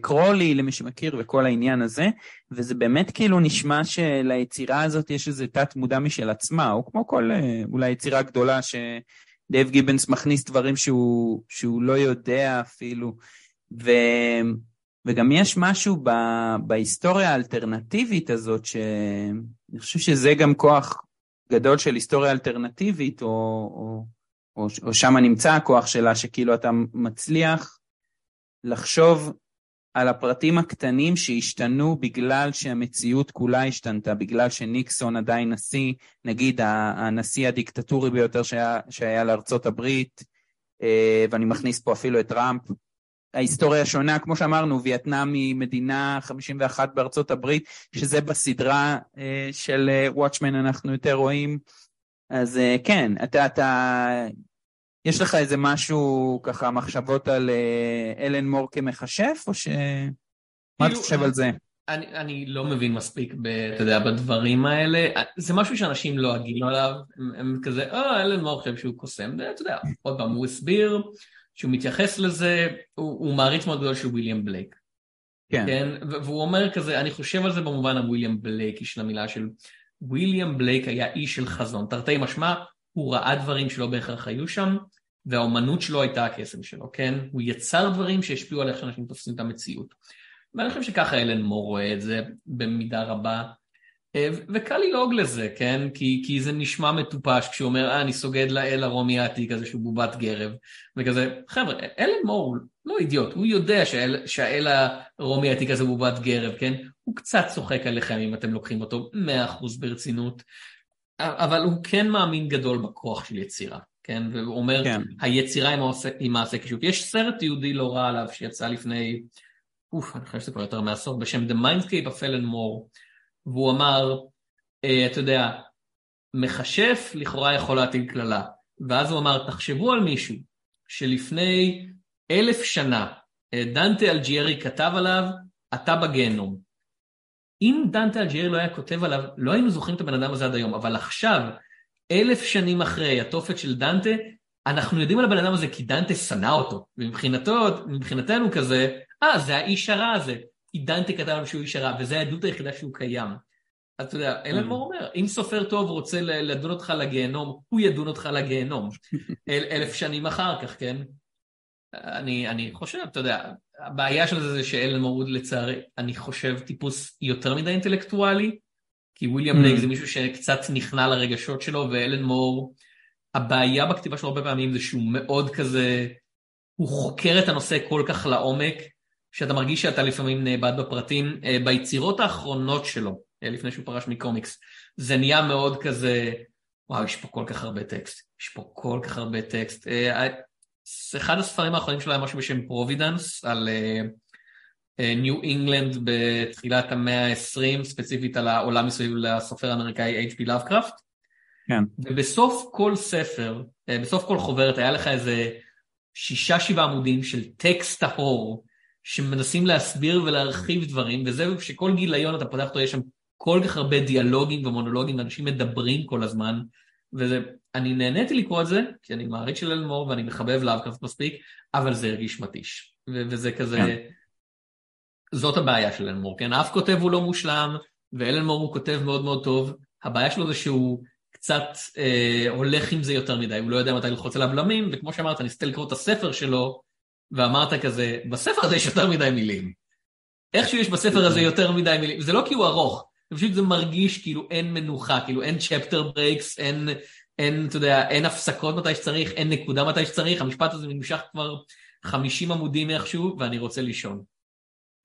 קרולי למי שמכיר וכל העניין הזה, וזה באמת כאילו נשמע שליצירה הזאת יש איזה תת מודע משל עצמה, או כמו כל אולי יצירה גדולה שדייב גיבנס מכניס דברים שהוא, שהוא לא יודע אפילו, ו, וגם יש משהו ב, בהיסטוריה האלטרנטיבית הזאת, שאני חושב שזה גם כוח גדול של היסטוריה אלטרנטיבית, או, או או, או שם נמצא הכוח שלה, שכאילו אתה מצליח לחשוב על הפרטים הקטנים שהשתנו בגלל שהמציאות כולה השתנתה, בגלל שניקסון עדיין נשיא, נגיד הנשיא הדיקטטורי ביותר שהיה, שהיה לארצות הברית, אה, ואני מכניס פה אפילו את טראמפ. ההיסטוריה שונה, כמו שאמרנו, וייטנאם היא מדינה 51 בארצות הברית, שזה בסדרה אה, של וואטשמן אה, אנחנו יותר רואים. אז כן, אתה, אתה יש לך איזה משהו, ככה, מחשבות על אה, אלן מור כמכשף, או ש... מה אתה כאילו, חושב על זה? אני, אני לא מבין מספיק, ב, אתה יודע, בדברים האלה. זה משהו שאנשים לא אגינו עליו, הם, הם כזה, אה, אלן מור חושב שהוא קוסם, ואתה יודע, עוד פעם, הוא הסביר שהוא מתייחס לזה, הוא, הוא מעריץ מאוד גדול של וויליאם בלייק. כן. כן. והוא אומר כזה, אני חושב על זה במובן הוויליאם בלייק, של המילה של וויליאם בלייק היה איש של חזון, תרתי משמע, הוא ראה דברים שלא בהכרח היו שם, והאומנות שלו הייתה הקסם שלו, כן? הוא יצר דברים שהשפיעו על איך שאנשים תופסים את המציאות. ואני חושב שככה אלן מור רואה את זה במידה רבה. אה, וקל ללעוג לזה, כן? כי, כי זה נשמע מטופש כשהוא אומר, אה, אני סוגד לאל הרומי העתיק הזה שהוא בובת גרב. וכזה, חבר'ה, אלן מור הוא לא אידיוט, הוא יודע שהאל, שהאל הרומי העתיק הזה בובת גרב, כן? הוא קצת צוחק עליכם אם אתם לוקחים אותו 100% ברצינות. אבל הוא כן מאמין גדול בכוח של יצירה, כן? והוא אומר, כן. היצירה היא מעשה קישוט. יש סרט יהודי לא רע עליו שיצא לפני, אוף, אני חושב שזה כבר יותר מעשור, בשם The Mindscape of Ellen Moore, והוא אמר, אה, אתה יודע, מכשף לכאורה יכול להטיל קללה. ואז הוא אמר, תחשבו על מישהו שלפני אלף שנה אה, דנטה אלג'ירי כתב עליו, אתה בגיהנום. אם דנטה אלג'ירי לא היה כותב עליו, לא היינו זוכרים את הבן אדם הזה עד היום, אבל עכשיו, אלף שנים אחרי התופת של דנטה, אנחנו יודעים על הבן אדם הזה כי דנטה שנא אותו, ומבחינתו, מבחינתנו כזה, אה, זה האיש הרע הזה, כי דנטה כתב עליו שהוא איש הרע, וזו העדות היחידה שהוא קיים. אז אתה יודע, אלן מור אומר, אם סופר טוב רוצה לדון אותך לגיהנום, הוא ידון אותך לגיהנום. אל, אלף שנים אחר כך, כן? אני, אני חושב, אתה יודע, הבעיה של זה זה שאלן מור לצערי, אני חושב טיפוס יותר מדי אינטלקטואלי, כי וויליאם בלייק mm. זה מישהו שקצת נכנע לרגשות שלו, ואלן מור, הבעיה בכתיבה שלו הרבה פעמים זה שהוא מאוד כזה, הוא חוקר את הנושא כל כך לעומק, שאתה מרגיש שאתה לפעמים נאבד בפרטים. אה, ביצירות האחרונות שלו, אה, לפני שהוא פרש מקומיקס, זה נהיה מאוד כזה, וואו, יש פה כל כך הרבה טקסט, יש פה כל כך הרבה טקסט. אה, אחד הספרים האחרונים שלו היה משהו בשם Providence, על ניו אינגלנד בתחילת המאה ה-20, ספציפית על העולם מסביב לסופר האמריקאי H.P. לאבקראפט. כן. ובסוף כל ספר, בסוף כל חוברת, היה לך איזה שישה שבעה עמודים של טקסט טהור, שמנסים להסביר ולהרחיב דברים, וזהו שכל גיליון אתה פותח אותו, יש שם כל כך הרבה דיאלוגים ומונולוגים, ואנשים מדברים כל הזמן, ואני נהניתי לקרוא את זה, כי אני מעריץ של אלן מור ואני מחבב לאבקראפט מספיק, אבל זה הרגיש מתיש. ו- וזה כזה, כן. זאת הבעיה של אלן מור, כן? אף כותב הוא לא מושלם, ואלן מור הוא כותב מאוד מאוד טוב, הבעיה שלו זה שהוא קצת אה, הולך עם זה יותר מדי, הוא לא יודע מתי ללחוץ על הבלמים, וכמו שאמרת, ניסית לקרוא את הספר שלו, ואמרת כזה, בספר הזה יש יותר מדי מילים. איכשהו יש בספר הזה יותר מדי מילים, זה לא כי הוא ארוך, זה פשוט זה מרגיש כאילו אין מנוחה, כאילו אין chapter breaks, אין, אין, אתה יודע, אין הפסקות מתי שצריך, אין נקודה מתי שצריך, המשפט הזה נמשך כבר 50 עמודים איכשהו, ואני רוצה לישון.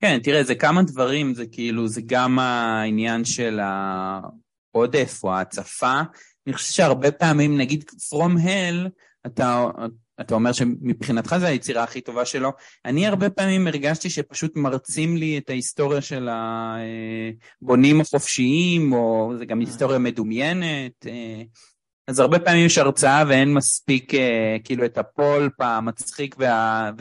כן, תראה, זה כמה דברים, זה כאילו, זה גם העניין של העודף או ההצפה. אני חושב שהרבה פעמים, נגיד, From Hell, אתה, אתה אומר שמבחינתך זו היצירה הכי טובה שלו. אני הרבה פעמים הרגשתי שפשוט מרצים לי את ההיסטוריה של הבונים החופשיים, או זה גם היסטוריה מדומיינת. אה, אז הרבה פעמים יש הרצאה ואין מספיק אה, כאילו את הפולפ המצחיק וה,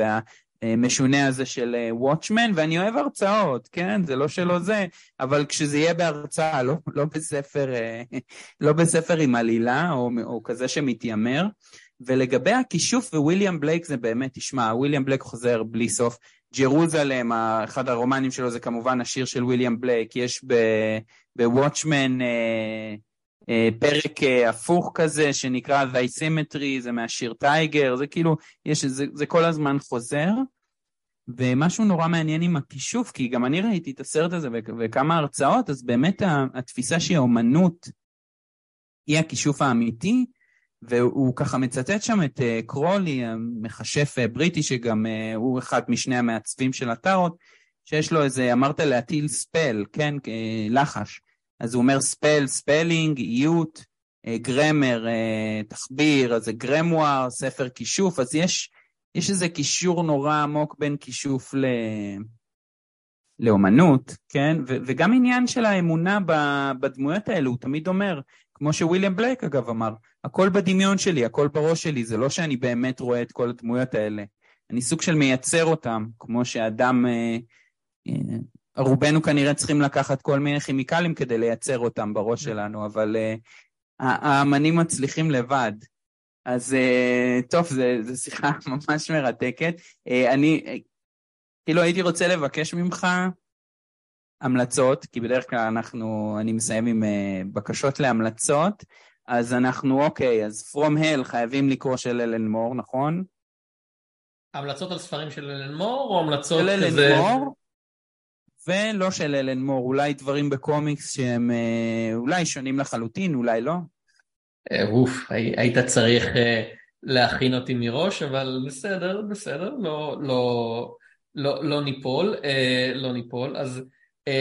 והמשונה הזה של וואטשמן, ואני אוהב הרצאות, כן? זה לא שלא זה, אבל כשזה יהיה בהרצאה, לא, לא, בספר, אה, לא בספר עם עלילה, או, או כזה שמתיימר. ולגבי הכישוף וויליאם בלייק זה באמת, תשמע, וויליאם בלייק חוזר בלי סוף. ג'רוזלם, אחד הרומנים שלו זה כמובן השיר של וויליאם בלייק, יש בוואטשמן אה, אה, פרק אה, הפוך כזה שנקרא Symmetry, זה מהשיר טייגר, זה כאילו, יש, זה, זה כל הזמן חוזר. ומשהו נורא מעניין עם הכישוף, כי גם אני ראיתי את הסרט הזה וכמה הרצאות, אז באמת התפיסה שהיא אומנות היא הכישוף האמיתי, והוא ככה מצטט שם את uh, קרולי, המכשף בריטי, שגם הוא אחד משני המעצבים של הטארוט, שיש לו איזה, אמרת להטיל spell, כן, לחש. אז הוא אומר spell, spelling, איות, grammar, תחביר, אז זה grimoire, ספר כישוף, אז יש, יש איזה קישור נורא עמוק בין כישוף ל... לאומנות, כן? ו- וגם עניין של האמונה בדמויות האלו, הוא תמיד אומר, כמו שוויליאם בלייק אגב אמר, הכל בדמיון שלי, הכל בראש שלי, זה לא שאני באמת רואה את כל הדמויות האלה. אני סוג של מייצר אותם, כמו שאדם, אה, אה, רובנו כנראה צריכים לקחת כל מיני כימיקלים כדי לייצר אותם בראש Mm. שלנו, אבל uh, האמנים מצליחים לבד. אז uh, טוב, זו שיחה ממש מרתקת. Uh, אני uh, כאילו הייתי רוצה לבקש ממך המלצות, כי בדרך כלל אנחנו, אני מסיים עם uh, בקשות להמלצות, אז אנחנו, אוקיי, אז From Hell חייבים לקרוא של אלן מור, נכון? המלצות על ספרים של אלן מור, או המלצות של כזה... אלן מור, ולא של אלן מור, אולי דברים בקומיקס שהם אה, אולי שונים לחלוטין, אולי לא. אה, אוף, הי- היית צריך אה, להכין אותי מראש, אבל בסדר, בסדר, לא, לא, לא, לא ניפול, לא ניפול. אז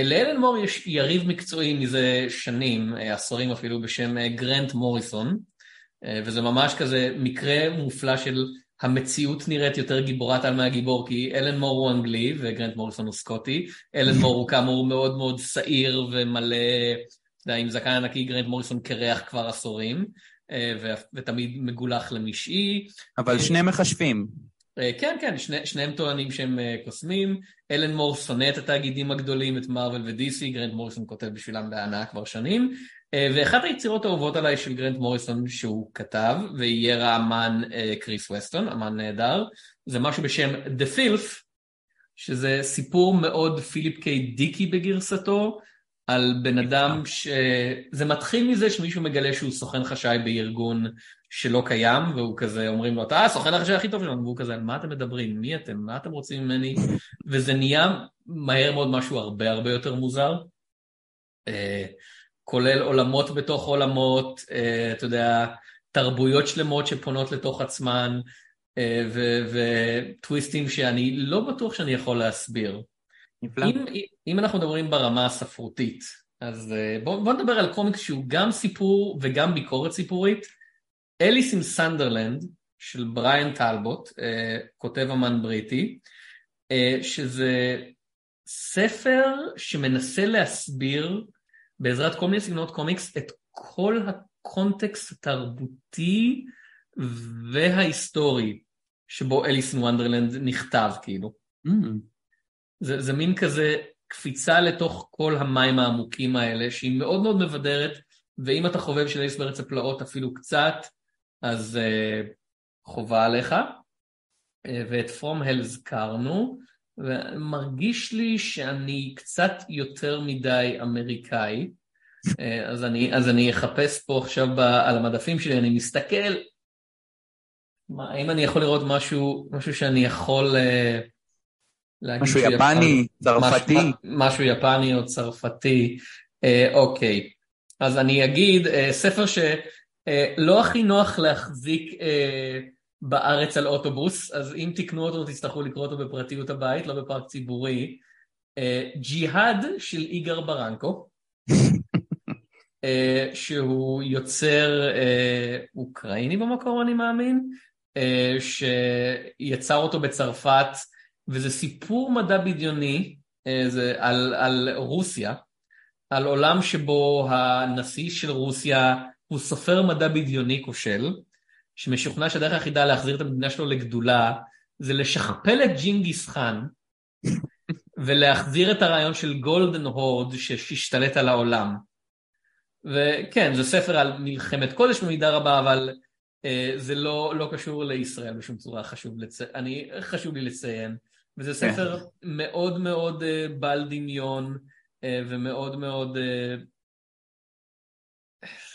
לאלן מור יש יריב מקצועי מזה שנים, עשורים אפילו, בשם גרנט מוריסון, וזה ממש כזה מקרה מופלא של המציאות נראית יותר גיבורת על מהגיבור, כי אלן מור הוא אנגלי וגרנט מוריסון הוא סקוטי, אלן מור הוא כאמור מאוד מאוד שעיר ומלא, אתה יודע, עם זקן ענקי, גרנט מוריסון קרח כבר עשורים. אה, ותמיד מגולח למשעי. אבל שני מחשבים. אה, כן, כן, שני, שניהם טוענים שהם אה, קוסמים. אלן מור שונא את התאגידים הגדולים, את מארוול ודיסי, גרנט מוריסון כותב בשבילם בהנאה כבר שנים. אה, ואחת היצירות האהובות עליי של גרנט מוריסון שהוא כתב, ואייר האמן אה, קריס וסטון, אמן נהדר, זה משהו בשם The Filth, שזה סיפור מאוד פיליפ קיי דיקי בגרסתו, על בן אדם ש... זה מתחיל מזה שמישהו מגלה שהוא סוכן חשאי בארגון שלא קיים, והוא כזה, אומרים לו, אתה הסוכן החשאי הכי טוב שלנו, והוא כזה, על מה אתם מדברים? מי אתם? מה אתם רוצים ממני? וזה נהיה מהר מאוד משהו הרבה הרבה יותר מוזר. אה, כולל עולמות בתוך עולמות, אה, אתה יודע, תרבויות שלמות שפונות לתוך עצמן, אה, וטוויסטים שאני לא בטוח שאני יכול להסביר. נפלא. אם, אם אנחנו מדברים ברמה הספרותית, אז בואו בוא נדבר על קומיקס שהוא גם סיפור וגם ביקורת סיפורית. אליס עם סנדרלנד של בריאן טלבוט, אה, כותב אמן בריטי, אה, שזה ספר שמנסה להסביר בעזרת כל מיני סגנונות קומיקס את כל הקונטקסט התרבותי וההיסטורי שבו אליס וונדרלנד נכתב כאילו. Mm, זה, זה מין כזה קפיצה לתוך כל המים העמוקים האלה, שהיא מאוד מאוד מבדרת, ואם אתה חובב של אליס בארץ הפלאות אפילו קצת, אז uh, חובה עליך. Uh, ואת From Hell הזכרנו, ומרגיש לי שאני קצת יותר מדי אמריקאי, uh, אז, אני, אז אני אחפש פה עכשיו ב, על המדפים שלי, אני מסתכל, מה, האם אני יכול לראות משהו, משהו שאני יכול... Uh, להגיד משהו יפני, צרפתי. משהו, משהו יפני או צרפתי. אה, אוקיי, אז אני אגיד, אה, ספר שלא הכי נוח להחזיק אה, בארץ על אוטובוס, אז אם תקנו אותו תצטרכו לקרוא אותו בפרטיות הבית, לא בפארק ציבורי. אה, ג'יהאד של איגר ברנקו, אה, שהוא יוצר אה, אוקראיני במקור אני מאמין, שיצר אותו בצרפת, וזה סיפור מדע בדיוני זה על, על רוסיה, על עולם שבו הנשיא של רוסיה הוא סופר מדע בדיוני כושל, שמשוכנע שהדרך היחידה להחזיר את המדינה שלו לגדולה זה לשכפל את ג'ינגיס חאן ולהחזיר את הרעיון של גולדן הורד שהשתלט על העולם. וכן, זה ספר על מלחמת קודש במידה רבה, אבל אה, זה לא, לא קשור לישראל בשום צורה, חשוב, לצ... אני, חשוב לי לציין. וזה ספר מאוד מאוד uh, בעל דמיון uh, ומאוד מאוד, uh,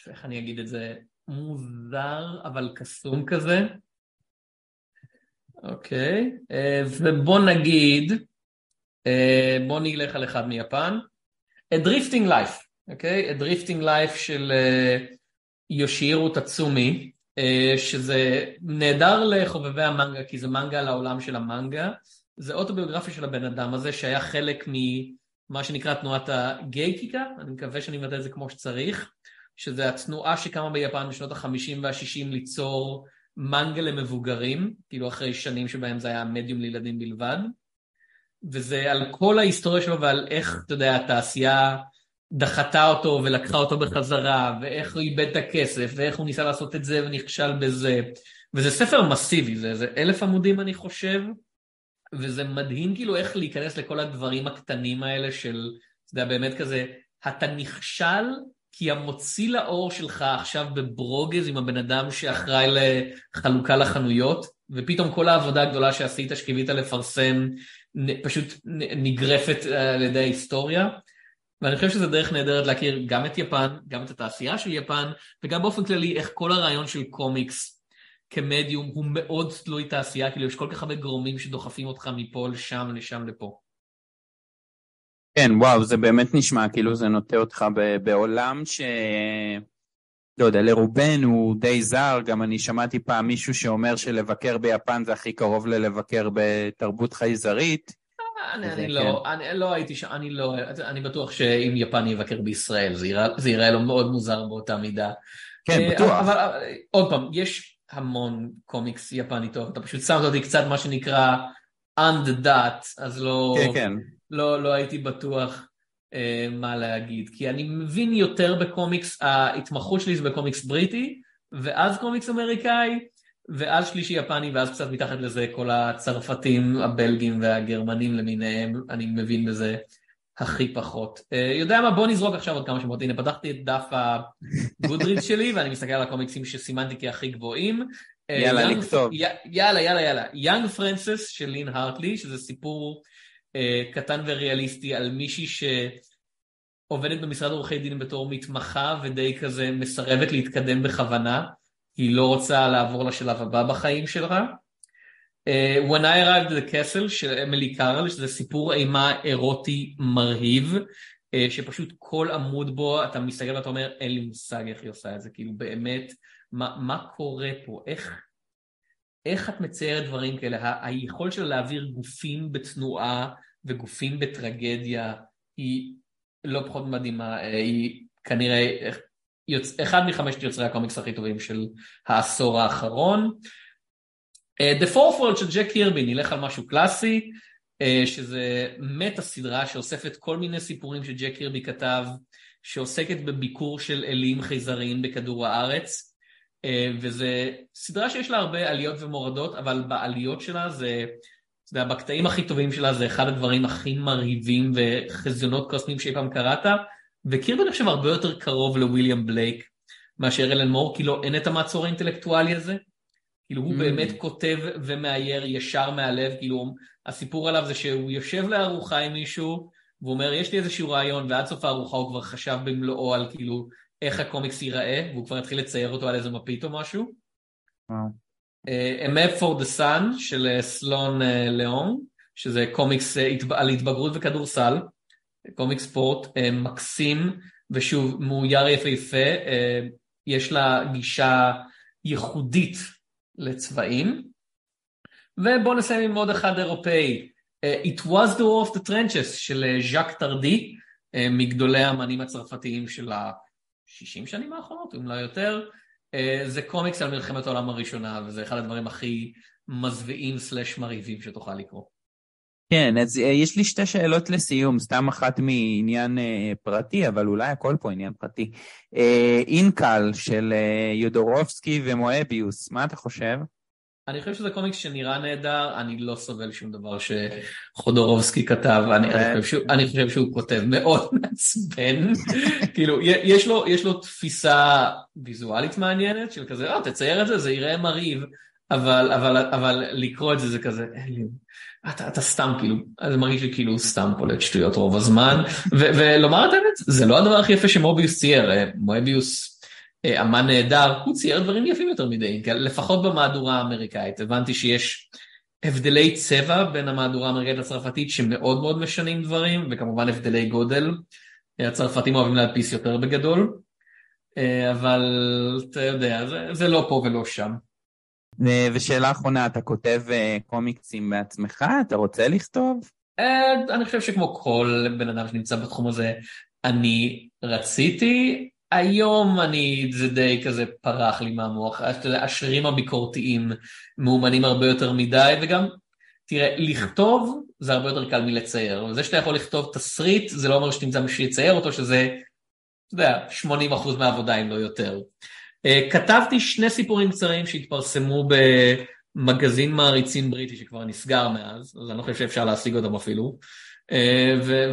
איך אני אגיד את זה, מוזר אבל קסום כזה. אוקיי, uh, ובוא נגיד, uh, בוא נלך על אחד מיפן. A Drifting Life, אוקיי? A Drifting Life של uh, יושירו תצומי, שזה נהדר לחובבי המנגה, כי זה מנגה על העולם של המנגה. זה אוטוביוגרפיה של הבן אדם הזה שהיה חלק ממה שנקרא תנועת הגייקיקה, אני מקווה שאני מבטא את זה כמו שצריך, שזה התנועה שקמה ביפן בשנות החמישים והשישים ליצור מנגה למבוגרים, כאילו אחרי שנים שבהם זה היה מדיום לילדים בלבד, וזה על כל ההיסטוריה שלו ועל איך, אתה יודע, התעשייה דחתה אותו ולקחה אותו בחזרה, ואיך הוא איבד את הכסף, ואיך הוא ניסה לעשות את זה ונכשל בזה, וזה ספר מסיבי, זה, זה אלף עמודים אני חושב, וזה מדהים כאילו איך להיכנס לכל הדברים הקטנים האלה של, אתה יודע, באמת כזה, אתה נכשל כי המוציא לאור שלך עכשיו בברוגז עם הבן אדם שאחראי לחלוקה לחנויות, ופתאום כל העבודה הגדולה שעשית, שקיווית לפרסם, פשוט נגרפת אה, על ידי ההיסטוריה. ואני חושב שזו דרך נהדרת להכיר גם את יפן, גם את התעשייה של יפן, וגם באופן כללי איך כל הרעיון של קומיקס כמדיום הוא מאוד תלוי תעשייה, כאילו יש כל כך הרבה גורמים שדוחפים אותך מפה לשם, לשם, לפה. כן, וואו, זה באמת נשמע כאילו זה נוטה אותך בעולם ש... לא יודע, לרובנו הוא די זר, גם אני שמעתי פעם מישהו שאומר שלבקר ביפן זה הכי קרוב ללבקר בתרבות חייזרית. אני, אני לא, כן. אני לא הייתי שם, אני לא, אני בטוח שאם יפני יבקר בישראל זה יראה, זה לו מאוד מוזר באותה מידה. כן, אה, בטוח. אבל, עוד פעם, יש המון קומיקס יפני טוב, אתה פשוט שמת אותי קצת מה שנקרא on the dot, אז לא, כן, כן. לא, לא הייתי בטוח אה, מה להגיד, כי אני מבין יותר בקומיקס, ההתמחות שלי זה בקומיקס בריטי, ואז קומיקס אמריקאי, ואז שלישי יפני, ואז קצת מתחת לזה כל הצרפתים, הבלגים והגרמנים למיניהם, אני מבין בזה הכי פחות. אה, יודע מה, בוא נזרוק עכשיו עוד כמה שמות. הנה, פתחתי את דף הגודריד שלי, ואני מסתכל על הקומיקסים שסימנתי כהכי גבוהים. אה, יאללה, לכתוב. יאללה, יאללה, יאללה. יאנג פרנסס של לין הרטלי, שזה סיפור קטן וריאליסטי על מישהי שעובדת במשרד עורכי דין בתור מתמחה ודי כזה מסרבת להתקדם בכוונה, היא לא רוצה לעבור לשלב הבא בחיים שלה. Uh, When I Arrived at the Castle של אמילי קארל, שזה סיפור אימה אירוטי מרהיב, uh, שפשוט כל עמוד בו אתה מסתכל ואתה אומר אין לי מושג איך היא עושה את זה, כאילו באמת, מה, מה קורה פה, איך, איך את מציירת דברים כאלה, היכולת שלה להעביר גופים בתנועה וגופים בטרגדיה היא לא פחות מדהימה, אה, היא כנראה יוצ... אחד מחמשת יוצרי הקומיקס הכי טובים של העשור האחרון. Uh, The Fourth World של ג'ק קירבי, נלך על משהו קלאסי, uh, שזה מטה סדרה שאוספת כל מיני סיפורים שג'ק קירבי כתב, שעוסקת בביקור של אלים חייזריים בכדור הארץ, וזה סדרה שיש לה הרבה עליות ומורדות, אבל בעליות שלה זה אתה יודע, בקטעים הכי טובים שלה זה אחד הדברים הכי מרהיבים וחזיונות קוסמיים שאי פעם קראת, וקירבי אני חושב הרבה יותר קרוב לוויליאם בלייק מאשר אלן מור, כי לא אין את המעצור האינטלקטואלי הזה. כאילו הוא mm. באמת כותב ומאייר ישר מהלב, כאילו הסיפור עליו זה שהוא יושב לארוחה עם מישהו, והוא אומר יש לי איזשהו רעיון, ועד סוף הארוחה הוא כבר חשב במלואו על כאילו איך הקומיקס ייראה, והוא כבר התחיל לצייר אותו על איזה מפית או משהו. Wow. A Map for the Sun של אה, סלון אה, ליאון, שזה קומיקס אה, על התבגרות וכדורסל, קומיקס ספורט מקסים, ושוב, מאויר יפהפה, יש לה גישה ייחודית לצבעים. ובואו נסיים עם עוד אחד אירופאי, It was the war of the trenches של ז'אק טרדי, מגדולי האמנים הצרפתיים של ה-60 שנים האחרונות, אם לא יותר. אה, זה קומיקס על מלחמת העולם הראשונה, וזה אחד הדברים הכי מזוויעים סלאש מרהיבים שתוכל לקרוא. כן, אז אה, יש לי שתי שאלות לסיום, סתם אחת מעניין uh, פרטי, אבל אולי הכל פה עניין פרטי. אינקל של יודורובסקי ומואביוס, מה אתה חושב? אני חושב שזה קומיקס שנראה נהדר, אני לא סובל שום דבר שחודורובסקי כתב, אני, אני, חושב שהוא, אני חושב שהוא כותב מאוד מעצבן, כאילו יש לו, יש לו תפיסה ויזואלית מעניינת של כזה, אה תצייר את זה, זה יראה מרהיב, אבל, אבל, אבל לקרוא את זה זה כזה, אתה, אתה סתם כאילו, זה מרגיש לי כאילו סתם פולט שטויות רוב הזמן, ו, ולומר את האמת, זה לא הדבר הכי יפה שמוביוס צייר, אה, מוביוס אה, אמן נהדר, הוא צייר דברים יפים יותר מדי, לפחות במהדורה האמריקאית. הבנתי שיש הבדלי צבע בין המהדורה האמריקאית לצרפתית שמאוד מאוד משנים דברים, וכמובן הבדלי גודל. הצרפתים אוהבים להדפיס יותר בגדול, אה, אבל אתה יודע, זה, זה לא פה ולא שם. ושאלה אחרונה, אתה כותב אה, קומיקסים בעצמך? אתה רוצה לכתוב? אני חושב שכמו כל בן אדם שנמצא בתחום הזה, אני רציתי, היום אני, זה די כזה פרח לי מהמוח, השרירים הביקורתיים מאומנים הרבה יותר מדי, וגם, תראה, לכתוב זה הרבה יותר קל מלצייר, וזה שאתה יכול לכתוב תסריט, זה לא אומר שתמצא מישהו שיצייר אותו, שזה, אתה יודע, 80% מהעבודה אם לא יותר. Uh, כתבתי שני סיפורים קצרים שהתפרסמו מגזין מעריצים בריטי שכבר נסגר מאז, אז אני לא חושב שאפשר להשיג אותם אפילו.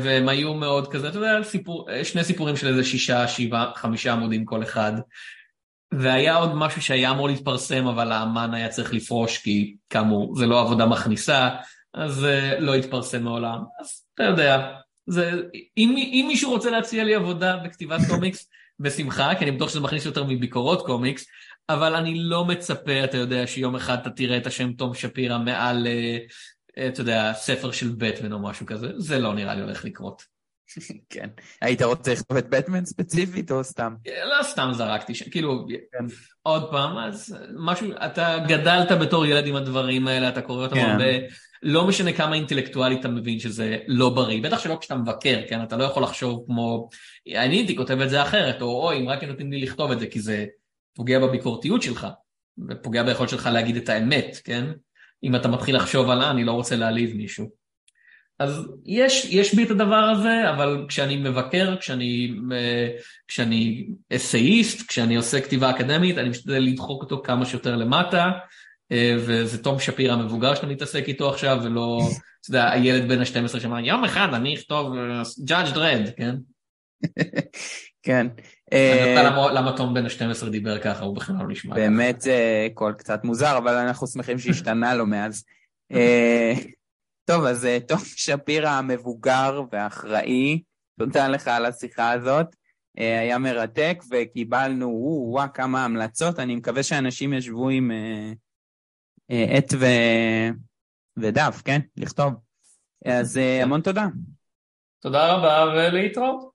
והם היו מאוד כזה, אתה יודע, סיפור, שני סיפורים של איזה שישה, שבעה, חמישה עמודים כל אחד. והיה עוד משהו שהיה אמור להתפרסם, אבל האמן היה צריך לפרוש, כי כאמור, זה לא עבודה מכניסה, אז לא התפרסם מעולם. אז אתה יודע, זה, אם, אם מישהו רוצה להציע לי עבודה בכתיבת קומיקס, בשמחה, כי אני בטוח שזה מכניס יותר מביקורות קומיקס, אבל אני לא מצפה, אתה יודע, שיום אחד אתה תראה את השם תום שפירא מעל, אתה יודע, ספר של בטמן או משהו כזה, זה לא נראה לי הולך לקרות. כן. היית רוצה לכתוב את בטמן ספציפית או סתם? לא סתם זרקתי, כאילו, כן. עוד פעם, אז משהו, אתה גדלת בתור ילד עם הדברים האלה, אתה קורא אותם כן. הרבה, לא משנה כמה אינטלקטואלי אתה מבין שזה לא בריא, בטח שלא כשאתה מבקר, כן, אתה לא יכול לחשוב כמו, אני הייתי כותב את זה אחרת, או אוי, אם רק נותנים לי לכתוב את זה, כי זה פוגע בביקורתיות שלך, ופוגע ביכולת שלך להגיד את האמת, כן? אם אתה מתחיל לחשוב על, אה, אני לא רוצה להעליב מישהו. אז יש, יש בי את הדבר הזה, אבל כשאני מבקר, כשאני, אה, כשאני אסאיסט, כשאני עושה כתיבה אקדמית, אני משתדל לדחוק אותו כמה שיותר למטה, אה, וזה תום שפירא המבוגר שאתה מתעסק איתו עכשיו, ולא, אתה יודע, הילד בן ה-12 שאמר, יום אחד אני אכתוב Judge Dredd, כן? כן. אני יודע אה, למה תום בן ה-12 דיבר ככה, הוא בכלל לא נשמע. באמת זה קול קצת מוזר, אבל אנחנו שמחים שהשתנה לו מאז. טוב, אז תום שפירא המבוגר והאחראי, תודה לך על השיחה הזאת. אה, היה מרתק וקיבלנו, וואו, כמה המלצות. אני מקווה שאנשים ישבו עם אה, אה, עט ו... ודף, כן? לכתוב. אז המון תודה. תודה רבה ולהתראות.